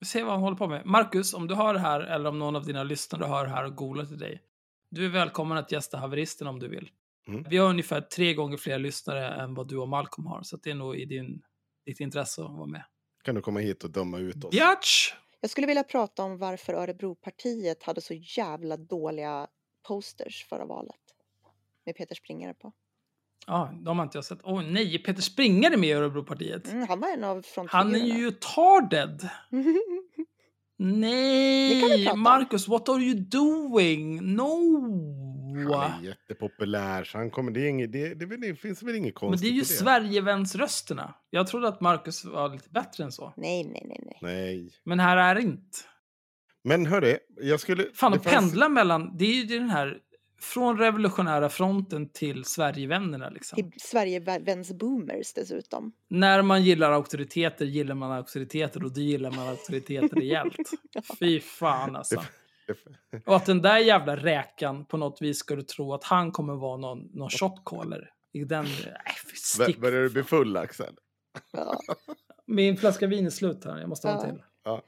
Vi ser vad han håller på med. Marcus, om du hör det här, eller om någon av dina lyssnare hör det här och googlar till dig. Du är välkommen att gästa Haveristen om du vill.
Mm.
Vi har ungefär tre gånger fler lyssnare än vad du och Malcolm har, så att det är nog i din, ditt intresse att vara med.
Kan du komma hit och döma ut oss?
Biatch!
Jag skulle vilja prata om varför Örebropartiet hade så jävla dåliga posters förra valet. Med Peter Springare på.
Ja, de har inte jag sett. Åh nej, Peter Springer är med i Örebropartiet.
Mm, han var en av
Han är
frontfigurerna.
ju tarded. Nej. Marcus, what are you doing? No!
Han är jättepopulär, så han kommer, det, är inget, det, det, det finns väl inget
Men
konstigt
det är ju. Sverigevänsrösterna. Jag trodde att Marcus var lite bättre än så.
nej, nej, nej, nej.
Nej.
Men här är det inte.
Men hörru, jag skulle...
Fan,
det
att
fanns-
pendla mellan... Det är ju den här... Från revolutionära fronten till Sverigevännerna liksom.
Till Sverigeväns boomers dessutom.
När man gillar auktoriteter gillar man auktoriteter och då gillar man auktoriteter rejält. Fy fan alltså. Och att den där jävla räkan på något vis skulle tro att han kommer vara någon, någon shotcaller. I den... Stick.
Börjar du bli full, Axel?
Ja.
Min flaska vin är slut här, jag måste ha en
Ja.
till.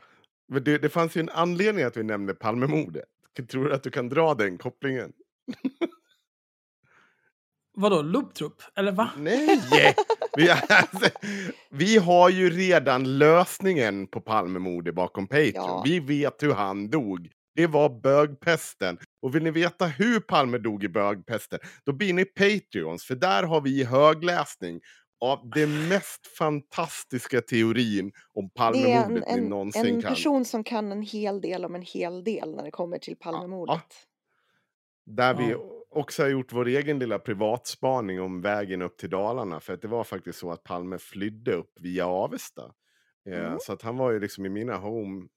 Men det, det fanns ju en anledning att vi nämnde Palmemordet. Tror du att du kan dra den kopplingen?
Vadå, looptrupp? Eller va?
Nej! Vi, alltså, vi har ju redan lösningen på Palmemordet bakom Patreon.
Ja.
Vi vet hur han dog. Det var bögpesten. Och vill ni veta hur Palme dog i bögpesten, då blir ni Patreons. För där har vi högläsning av den mest fantastiska teorin om
Det är en,
Palmemordet ni
en,
någonsin
en
kan.
person som kan en hel del om en hel del när det kommer till Palmemordet.
Där vi också har gjort vår egen lilla privatspaning om vägen upp till Dalarna. För att det var faktiskt så att Palme flydde upp via Avesta. Eh,
Mm.
Så att han var ju liksom i mina home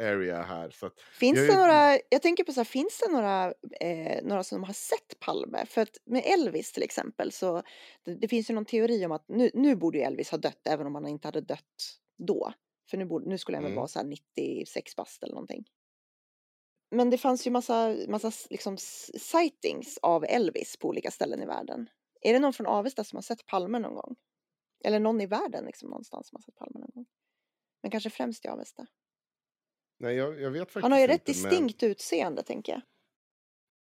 area här. Så
Finns
Jag
det några, jag tänker på så här, finns det några, eh, några som har sett Palme? För att med Elvis till exempel så det, det finns ju någon teori om att nu, nu borde ju Elvis ha dött även om han inte hade dött då. För nu, borde, nu skulle han väl
Mm.
vara så här 96 bast eller någonting. Men det fanns ju massa, massa liksom sightings av Elvis på olika ställen i världen. Är det någon från Avesta som har sett Palme någon gång? Eller någon i världen liksom någonstans som har sett Palme någon gång? Men kanske främst i Avesta.
nej, jag, jag vet faktiskt
Han har ju rätt
inte, men-
distinkt utseende tänker jag.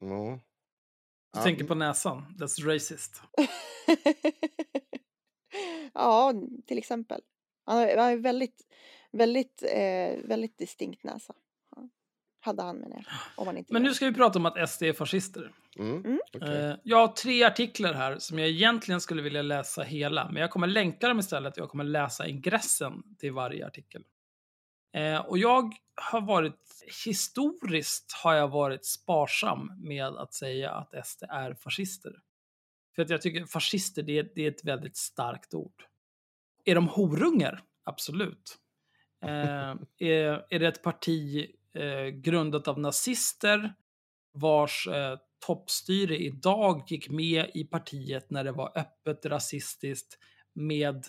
Ja.
Du tänker på näsan. That's racist.
ja, till exempel. Han har, han har väldigt, väldigt, eh, väldigt distinkt näsa. Hade han menar jag. Om han inte
Men nu ska vi prata om att SD är fascister.
Mm,
Mm.
okej.
Eh, Jag har tre artiklar här som jag egentligen skulle vilja läsa hela, men jag kommer länka dem istället. Jag kommer läsa ingressen till varje artikel. Eh, Och jag har varit, historiskt har jag varit sparsam med att säga att SD är fascister. För att jag tycker fascister, det är, det är ett väldigt starkt ord. Är de horungar? Absolut. Eh, är, är det ett parti eh, grundat av nazister vars eh, toppstyre idag gick med i partiet när det var öppet rasistiskt med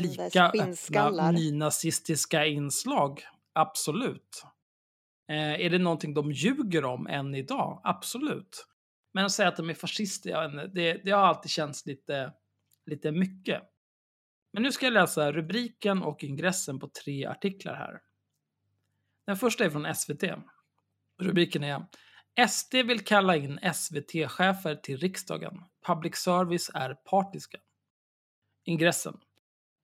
lika öppna nynazistiska inslag? Absolut. Eh, är det någonting de ljuger om än idag? Absolut. Men att säga att de är fascister, det, det har alltid känts lite, lite mycket. Men nu ska jag läsa rubriken och ingressen på tre artiklar här. Den första är från SVT. Rubriken är SD vill kalla in SVT-chefer till riksdagen. Public service är partiska. Ingressen.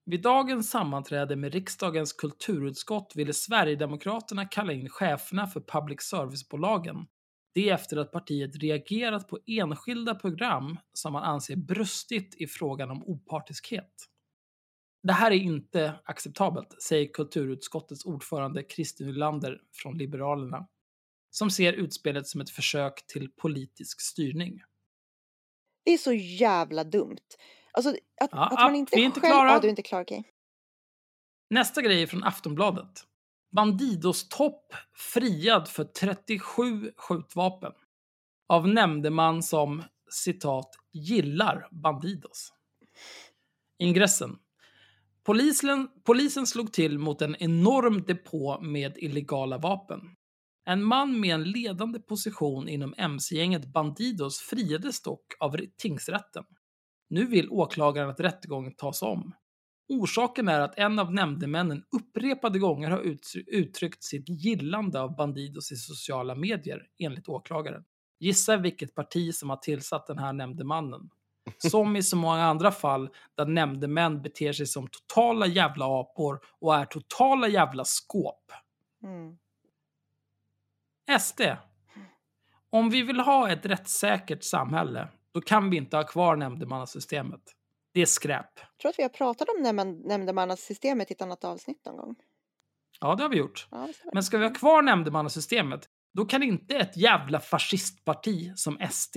Vid dagens sammanträde med riksdagens kulturutskott ville Sverigedemokraterna kalla in cheferna för public service-bolagen. Det efter att partiet reagerat på enskilda program som man anser brustit i frågan om opartiskhet. Det här är inte acceptabelt, säger kulturutskottets ordförande Christer Nylander från Liberalerna, som ser utspelet som ett försök till politisk styrning.
Det är så jävla dumt. Alltså att,
Ja,
att man inte
vi är inte
själv...
klara.
Ja, du är inte klar, okej.
Nästa grej är från Aftonbladet. Bandidos topp friad för 37 skjutvapen. Av nämndeman som citat gillar Bandidos. Ingressen. Polisen, polisen slog till mot en enorm depå med illegala vapen. En man med en ledande position inom mc-gänget Bandidos friades dock av tingsrätten. Nu vill åklagaren att rättegången tas om. Orsaken är att en av nämndemännen upprepade gånger har uttryckt sitt gillande av Bandidos i sociala medier, enligt åklagaren. Gissa vilket parti som har tillsatt den här nämndemannen. Som i så många andra fall där nämndemän beter sig som totala jävla apor och är totala jävla skåp.
Mm.
SD. Om vi vill ha ett rättssäkert samhälle, då kan vi inte ha kvar nämndemannasystemet. Det är skräp.
Jag tror att vi har pratat om nämnd- nämndemannasystemet i ett annat avsnitt någon gång.
Ja, det har vi gjort.
Ja.
Men ska vi ha kvar nämndemannasystemet, då kan inte ett jävla fascistparti som SD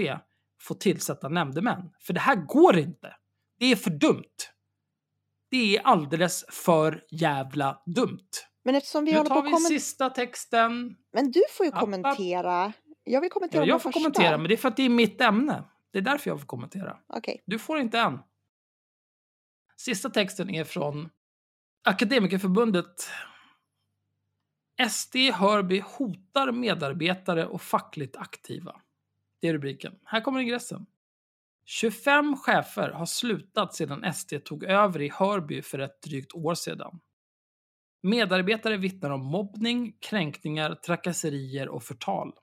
få tillsätta nämndemän. För det här går inte. Det är för dumt. Det är alldeles för jävla dumt.
Men eftersom vi
Nu
håller på
tar
att
vi sista texten.
Men du får ju kommentera. Jag vill kommentera
Ja, jag får
första.
kommentera, men det är för att det är mitt ämne. Det är därför jag får kommentera.
Okej.
Du får inte än. Sista texten är från Akademikerförbundet. SD Hörby hotar medarbetare och fackligt aktiva. Det är rubriken. Här kommer ingressen. 25 chefer har slutat sedan SD tog över i Hörby för ett drygt år sedan. Medarbetare vittnar om mobbning, kränkningar, trakasserier och förtal.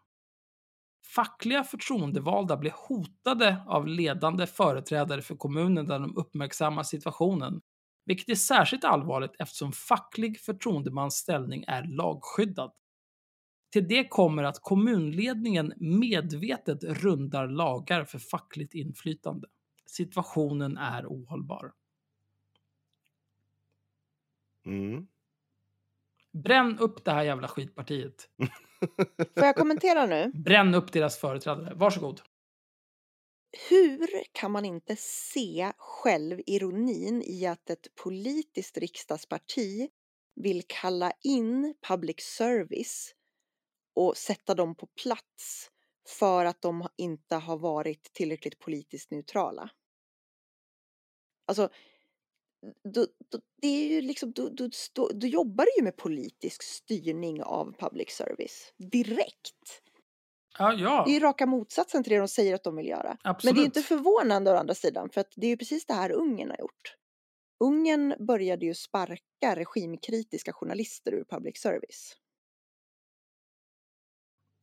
Fackliga förtroendevalda blir hotade av ledande företrädare för kommunen där de uppmärksammar situationen, vilket är särskilt allvarligt eftersom facklig förtroendemans ställning är lagskyddad. Till det kommer att kommunledningen medvetet rundar lagar för fackligt inflytande. Situationen är ohållbar.
Mm.
Bränn upp det här jävla skitpartiet.
Får jag kommentera nu?
Bränn upp deras företrädare. Varsågod.
Hur kan man inte se själv ironin i att ett politiskt riksdagsparti vill kalla in public service och sätta dem på plats för att de inte har varit tillräckligt politiskt neutrala? Alltså, då, då, det är ju liksom, då, då, då jobbar du ju med politisk styrning av public service direkt.
Ja, ja.
Det är ju raka motsatsen till det de säger att de vill göra.
Absolut.
Men det är inte förvånande å andra sidan, för att det är ju precis det här Ungern har gjort. Ungern började ju sparka regimkritiska journalister ur public service.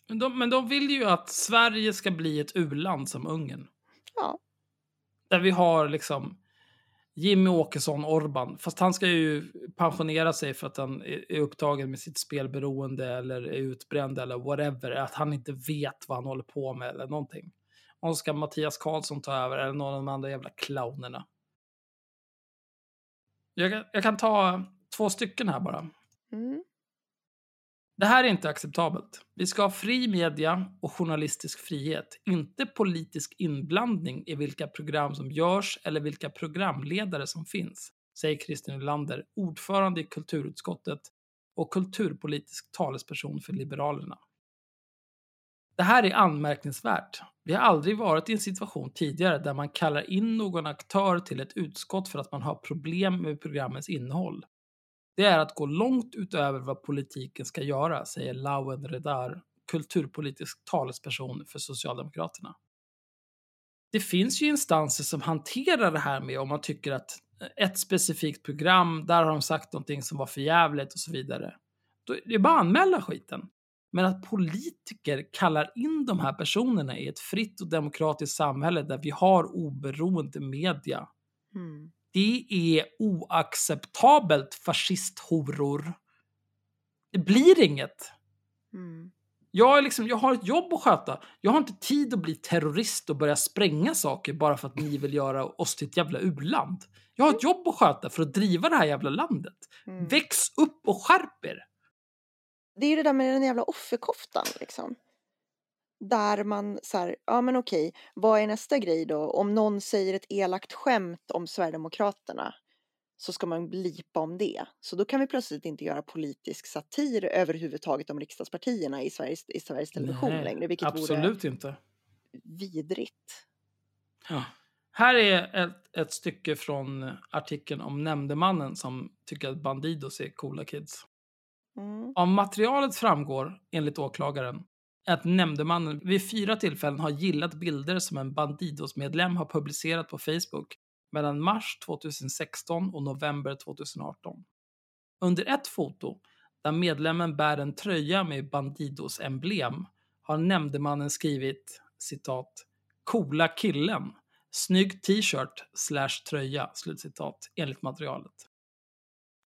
Men de, men de vill ju att Sverige ska bli ett u-land som Ungern.
Ja.
Där vi har liksom Jimmy Åkesson Orban. Fast han ska ju pensionera sig för att han är upptagen med sitt spelberoende eller är utbränd eller whatever. Att han inte vet vad han håller på med eller någonting. Och så ska Mattias Karlsson ta över eller någon av de andra jävla clownerna. Jag, kan- jag kan ta två stycken här bara.
Mm.
Det här är inte acceptabelt. Vi ska ha fri media och journalistisk frihet, inte politisk inblandning i vilka program som görs eller vilka programledare som finns, säger Christer Nylander, ordförande i kulturutskottet och kulturpolitisk talesperson för Liberalerna. Det här är anmärkningsvärt. Vi har aldrig varit i en situation tidigare där man kallar in någon aktör till ett utskott för att man har problem med programmens innehåll. Det är att gå långt utöver vad politiken ska göra, säger Lawen Redar, kulturpolitisk talesperson för Socialdemokraterna. Det finns ju instanser som hanterar det här med om man tycker att ett specifikt program, där har de sagt någonting som var för jävligt och så vidare. Då, det är bara att anmäla skiten. Men att politiker kallar in de här personerna i ett fritt och demokratiskt samhälle där vi har oberoende media
Mm
det är oacceptabelt, fascisthoror. Det blir inget.
Mm.
Jag, är liksom, jag har ett jobb att sköta. Jag har inte tid att bli terrorist och börja spränga saker bara för att ni vill göra oss till ett jävla u-land. Jag har ett jobb att sköta för att driva det här jävla landet.
Mm.
Väx upp och skärp er!
Det är ju det där med den jävla offerkoftan liksom. Där man så här, ja men okej, vad är nästa grej då? Om någon säger ett elakt skämt om Sverigedemokraterna så ska man blipa om det. Så då kan vi plötsligt inte göra politisk satir överhuvudtaget om riksdagspartierna i Sveriges, i Sveriges Television
Nej,
längre, vilket vore
Absolut inte.
vidrigt.
Ja. Här är ett, ett stycke från artikeln om nämndemannen som tycker att Bandidos är coola kids.
Mm.
Av materialet framgår, enligt åklagaren, att nämndemannen vid fyra tillfällen har gillat bilder som en Bandidos-medlem har publicerat på Facebook mellan mars 2016 och november 2018. Under ett foto, där medlemmen bär en tröja med Bandidos-emblem, har nämndemannen skrivit citat “Coola killen” Snygg t-shirt slash tröja, slutcitat, enligt materialet.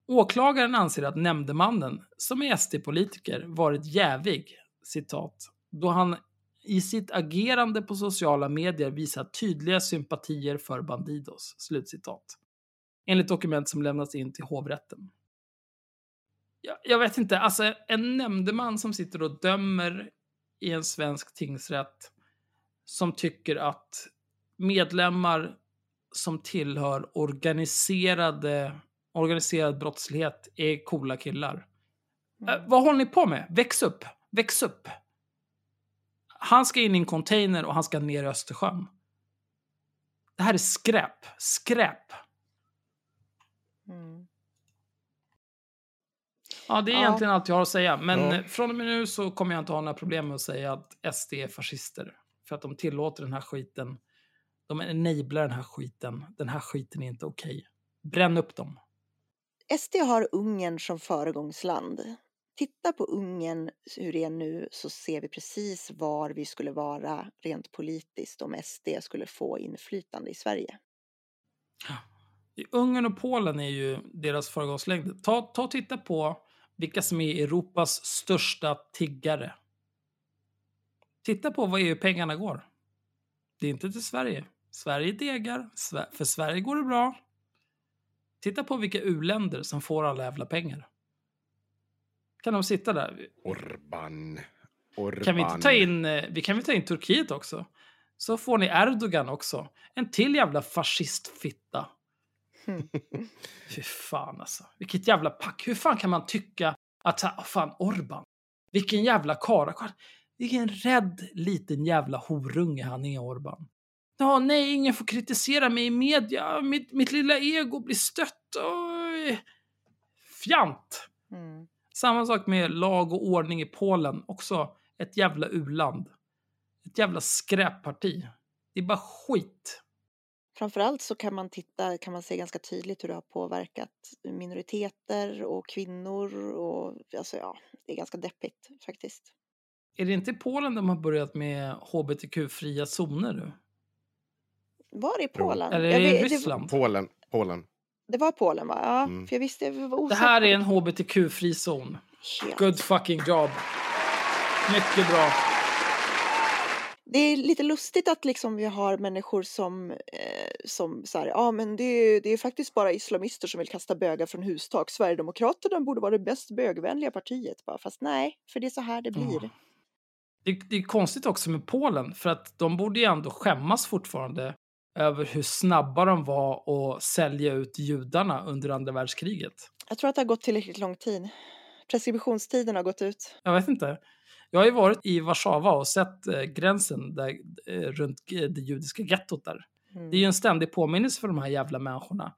Åklagaren anser att nämndemannen, som är SD-politiker, varit jävig, citat, då han i sitt agerande på sociala medier visat tydliga sympatier för Bandidos, slutcitat. Enligt dokument som lämnats in till hovrätten. Jag, jag vet inte, alltså en nämndeman som sitter och dömer i en svensk tingsrätt som tycker att medlemmar som tillhör organiserade, organiserad brottslighet är coola killar. Eh, vad håller ni på med? Väx upp! Väx upp! Han ska in i en container och han ska ner i Östersjön. Det här är skräp. Skräp.
Mm.
Ja, det är
Ja.
egentligen allt jag har att säga. Men
Ja.
från och med nu så kommer jag inte ha några problem med att säga att SD är fascister. För att de tillåter den här skiten. De enablar den här skiten. Den här skiten är inte okej. Bränn upp dem.
SD har Ungern som föregångsland. Titta på Ungern, hur det är nu, så ser vi precis var vi skulle vara rent politiskt om SD skulle få inflytande i Sverige.
I Ungern och Polen är ju deras föregångslängd. Ta, ta och titta på vilka som är Europas största tiggare. Titta på vad EU-pengarna går. Det är inte till Sverige. Sverige degar. För Sverige går det bra. Titta på vilka u-länder som får alla jävla pengar. Kan de sitta där?
Orban. Orban.
Kan vi inte ta in, eh, vi kan väl ta in Turkiet också? Så får ni Erdogan också. En till jävla fascistfitta. Fy fan alltså. Vilket jävla pack. Hur fan kan man tycka att, oh, fan Orban. Vilken jävla karakar. Vilken rädd liten jävla horunge han är Orban. Ja, nej, ingen får kritisera mig i media. Mitt, mitt lilla ego blir stött. Oj. Fjant.
Mm.
Samma sak med lag och ordning i Polen. Också ett jävla uland. Ett jävla skräpparti. Det är bara skit.
Framförallt så kan man titta, kan man se ganska tydligt hur det har påverkat minoriteter och kvinnor och alltså ja, det är ganska deppigt faktiskt.
Är det inte i Polen de har börjat med hbtq-fria zoner nu?
Var i Polen?
Eller är det i Ryssland?
Polen. Polen.
Det var Polen va? Ja,
Mm.
för jag visste, jag var
Det här är en hbtq-fri zon.
Helt.
Good fucking job. Mycket bra.
Det är lite lustigt att liksom vi har människor som, eh, som så här, ja men det är, det är faktiskt bara islamister som vill kasta bögar från hustak. Sverigedemokraterna borde vara det bäst bögvänliga partiet. Bara. Fast nej, för det är så här det blir.
Ja. Det, det är konstigt också med Polen, för att de borde ju ändå skämmas fortfarande över hur snabba de var att sälja ut judarna under andra världskriget.
Jag tror att det har gått tillräckligt lång tid. Preskriptionstiden har gått ut.
Jag vet inte. Jag har ju varit i Warszawa och sett eh, gränsen där, eh, runt eh, det judiska gettot där.
Mm.
Det är ju en ständig påminnelse för de här jävla människorna.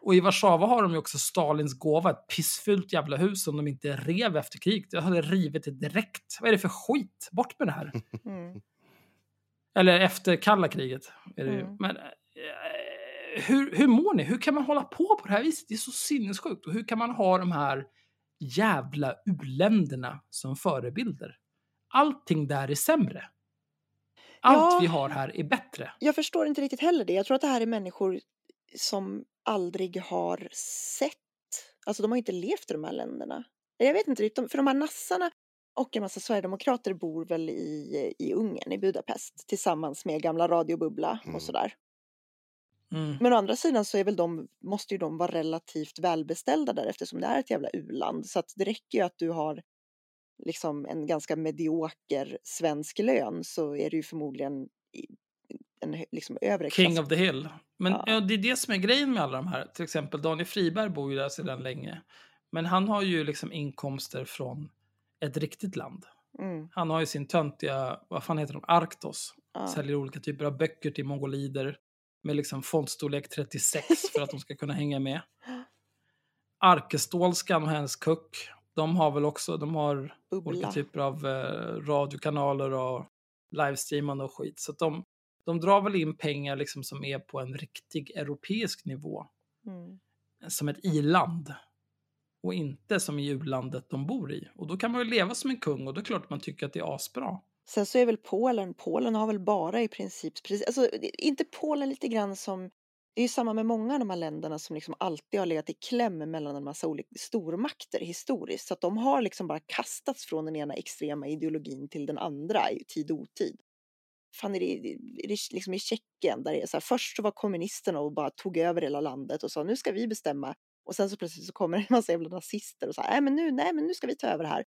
Och i Warszawa har de ju också Stalins gåva, ett pissfullt jävla hus som de inte rev efter kriget. Jag hade rivit det direkt. Vad är det för skit? Bort med det här.
Mm.
Eller efter kalla kriget. Är det ju.
Mm.
Men eh, hur, hur mår ni? Hur kan man hålla på på det här viset? Det är så sinnessjukt. Och hur kan man ha de här jävla uländerna som förebilder? Allting där är sämre. Allt
Ja.
vi har här är bättre.
Jag förstår inte riktigt heller det. Jag tror att det här är människor som aldrig har sett, alltså de har inte levt i de här länderna. Jag vet inte riktigt, för de här nassarna och en massa sverigedemokrater bor väl i, i Ungern, i Budapest, tillsammans med gamla Radio Bubbla
Mm.
och sådär.
Mm.
Men å andra sidan så är väl de, måste ju de vara relativt välbeställda där eftersom det är ett jävla u-land. Så att det räcker ju att du har liksom en ganska medioker svensk lön så är det ju förmodligen i- en liksom övre
King
klass.
of the hill. Men
Ja.
ja. det är det som är grejen med alla de här. Till exempel Daniel Friberg bor ju där sedan länge. Men han har ju liksom inkomster från ett riktigt land.
Mm,
Han har ju sin töntiga, vad fan heter de, Arktos.
ja.
Säljer olika typer av böcker till mongolider. Med liksom fontstorlek 36 för att de ska kunna hänga med. Arkestålskan och hennes kuck. De har väl också, de har olika
Bubbla.
typer av eh, radiokanaler och livestreamande och skit. Så att de, de drar väl in pengar liksom som är på en riktig europeisk nivå.
Mm.
Som ett i-land. Och inte som i u-landet de bor i. Och då kan man ju leva som en kung och då är det klart att man tycker att det är asbra.
Sen så är väl Polen, Polen har väl bara i princip, alltså inte Polen lite grann som, det är ju samma med många av de här länderna som liksom alltid har legat i kläm mellan en massa olika stormakter historiskt. Så att de har liksom bara kastats från den ena extrema ideologin till den andra i tid och otid. Fan är det, är det liksom i Tjeckien där det är så här, först så var kommunisterna och bara tog över hela landet och sa nu ska vi bestämma. Och sen så plötsligt så kommer en massa jävla nazister och så här, nej men nu, nej men nu ska vi ta över här.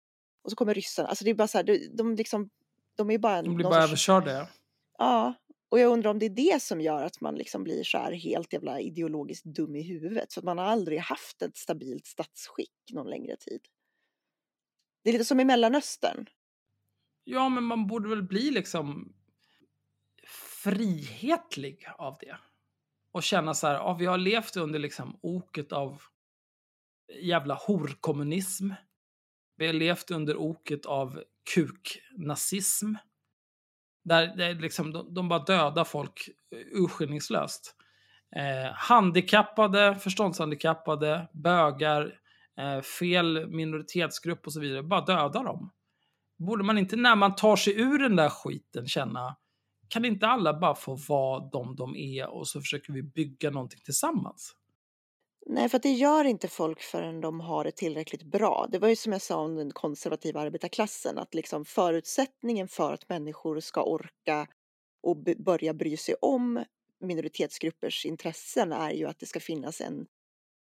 Och så kommer ryssarna, alltså det är bara så här, de, de liksom, de är bara
De blir bara
sorts-
överkörda. ja.
Ja, och jag undrar om det är det som gör att man liksom blir så här helt jävla ideologiskt dum i huvudet. För att man har aldrig haft ett stabilt statsskick någon längre tid. Det är lite som i Mellanöstern.
Ja, men man borde väl bli liksom frihetlig av det. Och känna så här, ja, vi har levt under liksom oket av jävla horkommunism. Vi har levt under oket av kuknazism. Där, där liksom, de, de bara dödar folk eh, urskillningslöst. Eh, handikappade, förståndshandikappade, bögar, eh, fel minoritetsgrupp och så vidare. Bara döda dem. Borde man inte när man tar sig ur den där skiten känna, kan inte alla bara få vara de de är och så försöker vi bygga någonting tillsammans?
Nej, för det gör inte folk förrän de har det tillräckligt bra. Det var ju som jag sa om den konservativa arbetarklassen, att liksom förutsättningen för att människor ska orka och börja bry sig om minoritetsgruppers intressen är ju att det ska finnas en,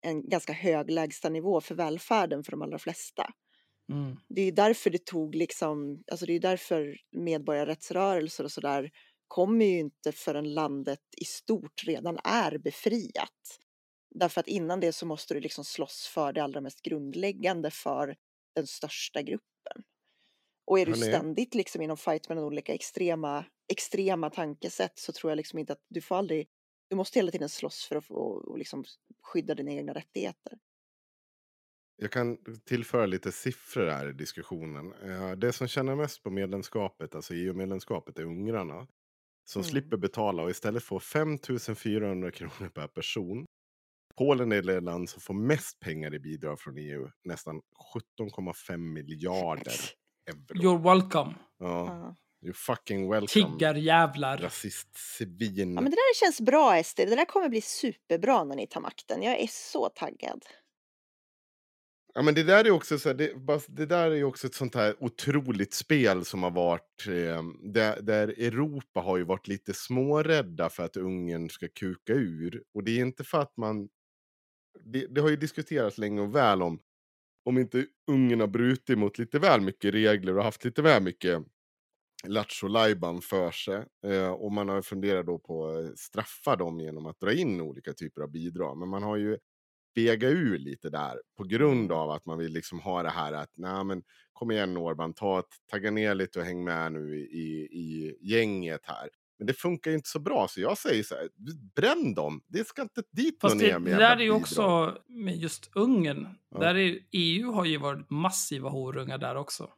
en ganska hög lägstanivå för välfärden för de allra flesta.
Mm.
Det är därför det tog liksom, alltså det är därför medborgarrättsrörelser och sådär kommer ju inte förrän landet i stort redan är befriat. Därför att innan det så måste du liksom slåss för det allra mest grundläggande för den största gruppen. Och är du ständigt liksom inom fight mellan olika extrema, extrema tankesätt så tror jag liksom inte att du får aldrig, du måste hela tiden slåss för att få och liksom skydda dina egna rättigheter.
Jag kan tillföra lite siffror här i diskussionen. Eh, Det som tjänar mest på medlemskapet, alltså EU-medlemskapet, är ungrarna. Som
Mm.
slipper betala och istället får 5 400 kronor per person. Polen är det land som får mest pengar i bidrag från EU. Nästan 17,5 miljarder euro.
You're welcome.
Ja, you fucking welcome.
Tiggarjävlar.
Rasist-svin.
Ja, men det där känns bra SD. Det där kommer bli superbra när ni tar makten. Jag är så taggad.
Ja, men det där är också så här, det, det där är också ett sånt här otroligt spel som har varit eh, där, där Europa har ju varit lite smårädda för att Ungern ska kuka ur och det är inte för att man det, det har ju diskuterats länge och väl om om inte Ungern har brutit mot lite väl mycket regler och haft lite väl mycket lattjo lajban för sig. Eh, och man har funderat då på att straffa dem genom att dra in olika typer av bidrag. Men man har ju bega ur lite där på grund av att man vill liksom ha det här att nej men kom igen Orban, ta tagga ner lite och häng med nu i, i, i gänget här. Men det funkar ju inte så bra så jag säger så här, bränn dem. Det ska inte dit
Fast
någon
det,
ner
det där är ju också med just Ungern.
Ja.
Där är, EU har ju varit massiva horungar där också.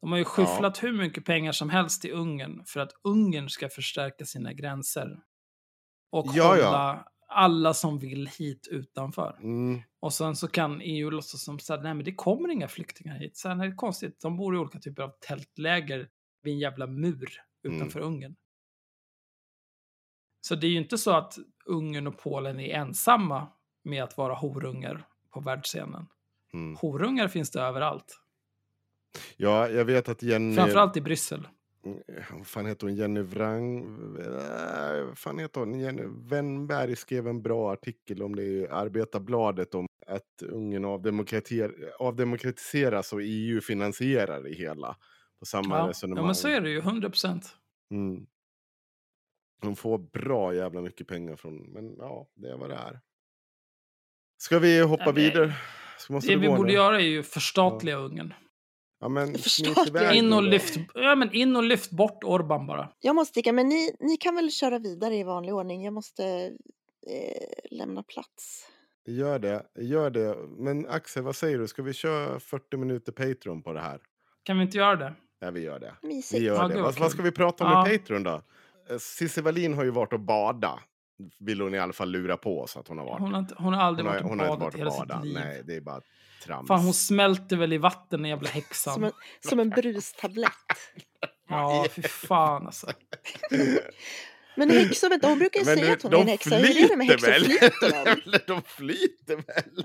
De har ju skyfflat hur mycket pengar som helst till Ungern för att Ungern ska förstärka sina gränser. Och
Ja, ja.
hålla alla som vill hit utanför.
Mm,
Och sen så kan EU låtsas som så här, nej men det kommer inga flyktingar hit. Sen är det konstigt, de bor i olika typer av tältläger vid en jävla mur utanför Ungern. Så det är ju inte så att Ungern och Polen är ensamma med att vara horungar på världsscenen.
mm.
Horungar finns det överallt.
Ja, jag vet att Jenny...
Framförallt i Bryssel.
Mm, Vad fan heter hon? Jenny Wrang... äh, Vad fan heter hon? Jenny Wennberg skrev en bra artikel om det i Arbetarbladet om att Ungern avdemokratiseras och EU finansierar det hela. På samma
Ja,
resonemang.
ja, men så är det ju, 100 procent.
Mm. De får bra jävla mycket pengar från... Men ja, det är vad det är. Ska vi hoppa
Ja,
vidare?
Det vi borde
nu.
göra är ju förstatliga Ungern.
Ja, men iväg
In och, lyft, ja, men in och lyft bort Orban bara.
Jag måste sticka, men ni, ni kan väl köra vidare i vanlig ordning. Jag måste eh, lämna plats.
Gör det, gör det. Men Axel, vad säger du? Ska vi köra 40 minuter Patreon på det här?
Kan vi inte göra det?
Ja, vi gör det. Vi gör
Ja,
det.
vad
Vad, ska vi prata om
Ja.
med Patreon då? Eh, Cissi Wallin har ju varit och bada. Vill hon i alla fall lura på oss att hon har varit.
Hon har, inte, hon har aldrig
hon har,
varit och
hon har inte
badat
varit
hela
och badat.
sitt liv.
Nej, det är bara trams.
Fan, hon smälter väl i vatten, den jävla häxan.
Som en, som en brustablett.
Ja, fy fan alltså.
Men häxor, vänta, hon brukar ju
Men
säga
du,
att hon är en häxa. Hur är det med häxor?
väl?
Flyter de?
de flyter väl?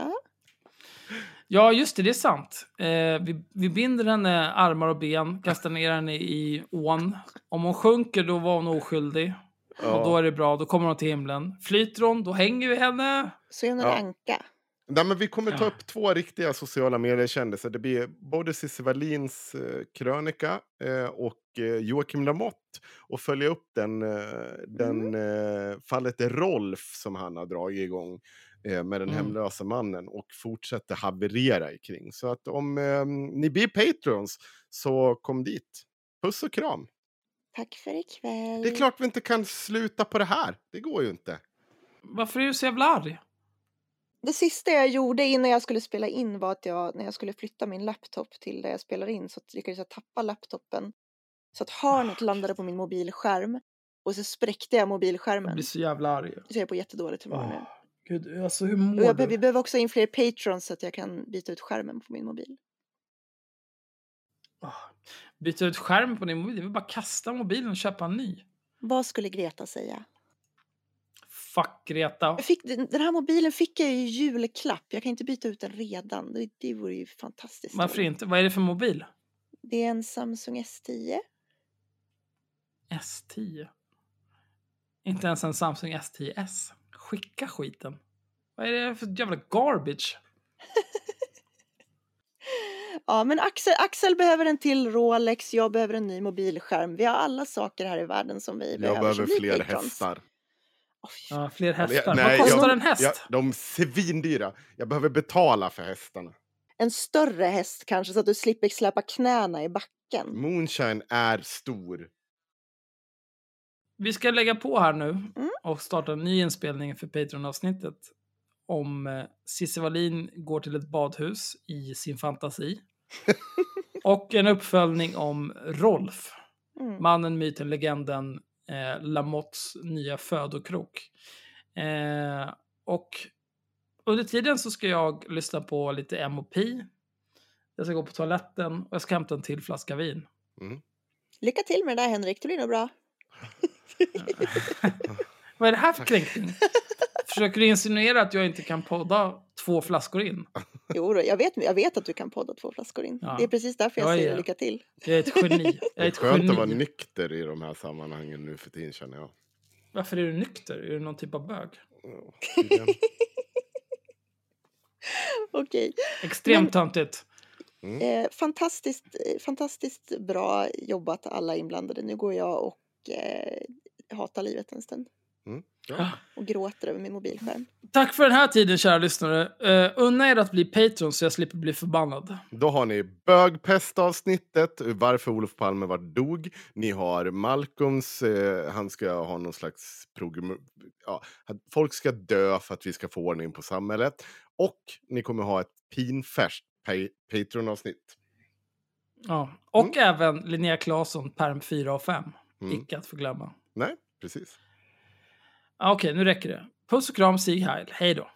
Ja, just det, det är sant. Eh, vi, vi binder henne armar och ben, kastar ner henne i ån. Om hon sjunker, då var hon oskyldig. Och då är det bra, då kommer hon till himlen. Flyter hon, då hänger vi henne.
Så är hon en
Ja.
anka.
Nej, men vi kommer ta
Ja.
upp två riktiga sociala mediekändisar. Det blir både Cissi Wallins eh, krönika eh, och eh, Joakim Lamotte. Och följa upp den, den eh, fallet Rolf som han har dragit igång med den
Mm.
hemlösa mannen och fortsätter haverera i kring. Så att om eh, ni blir patrons så kom dit. Puss och kram.
Tack för ikväll.
Det är klart vi inte kan sluta på det här. Det går ju inte.
Varför är du så jävla arg?
Det sista jag gjorde innan jag skulle spela in var att jag, när jag skulle flytta min laptop till där jag spelar in så lyckades jag tappa laptopen. Så att hörnet landade på min mobilskärm. Och så spräckte jag
Jag
mobilskärmen.
blir så jävla arg.
Så jag är på jättedåligt humör nu.
Åh, Gud, alltså hur mår
jag, be- vi
du?
behöver också in fler patrons så att jag kan byta ut skärmen på min mobil.
Åh, Byta ut skärmen på din mobil. Det är väl bara kasta mobilen och köpa en ny.
Vad skulle Greta säga?
Fuck Greta.
Jag fick, den här mobilen fick jag ju i julklapp. Jag kan inte byta ut den redan. Det, det vore ju fantastiskt.
Varför inte? Vad är det för mobil?
Det är en Samsung S10.
S10. Inte ens en Samsung S10s. Skicka skiten. Vad är det för jävla garbage?
Ja, men Axel, Axel behöver en till Rolex. Jag behöver en ny mobilskärm. Vi har alla saker här i världen som vi
Jag
behöver. så
behöver fler
patrons.
hästar.
Oj,
Ja, fler hästar.
nej,
Vad kostar
jag-
en häst?
Ja, de är svindyra. Jag behöver betala för hästarna.
En större häst kanske så att du slipper släpa knäna i backen.
Moonshine är stor.
Vi ska lägga på här nu
Mm.
och starta en ny inspelning för Patreon-avsnittet. Om eh, Cissi Wallin går till ett badhus i sin fantasi. och en uppföljning om Rolf.
Mm.
Mannen, myten, legenden, eh, Lamottes nya födokrok. Eh, och under tiden så ska jag lyssna på lite M.O.P. Jag ska gå på toaletten och jag ska hämta en till flaska vin.
Lycka till med det där Henrik, det blir nog bra.
Vad är det här för kränkning? Försöker du insinuera att jag inte kan podda två flaskor in?
Jo, då, jag, vet, jag vet att du kan podda två flaskor in.
Ja.
Det är precis därför jag
Jag
säger
är-
lycka till.
Jag är ett geni. Jag är ett
Skönt att vara
geni.
nykter i de här sammanhangen nu för tiden känner jag.
Varför är du nykter? Är du någon typ av bög?
Ja.
Okej.
Extremt töntigt.
Eh, fantastiskt, eh, fantastiskt bra jobbat alla inblandade. Nu går jag och eh, hatar livet en stund.
Ja.
Och gråter över min mobilskärm.
Tack för den här tiden, kära lyssnare. Uh, unna er att bli Patreon så jag slipper bli förbannad.
Då har ni bögpestavsnittet, varför Olof Palme var dog. Ni har Malcolms, eh, han ska ha någon slags program, ja, folk ska dö för att vi ska få ordning på samhället. Och ni kommer ha ett pinfärskt pa- Patreon-avsnitt.
Ja. Och även Linnea Claesson, perm 4 och 5.
Mm.
Icke att förglömma.
Nej, precis.
Ja, Okej, nu räcker det. Puss och kram, Sieg Heil. Hej då.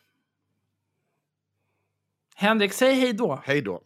Henrik, säg hej då.
Hej då.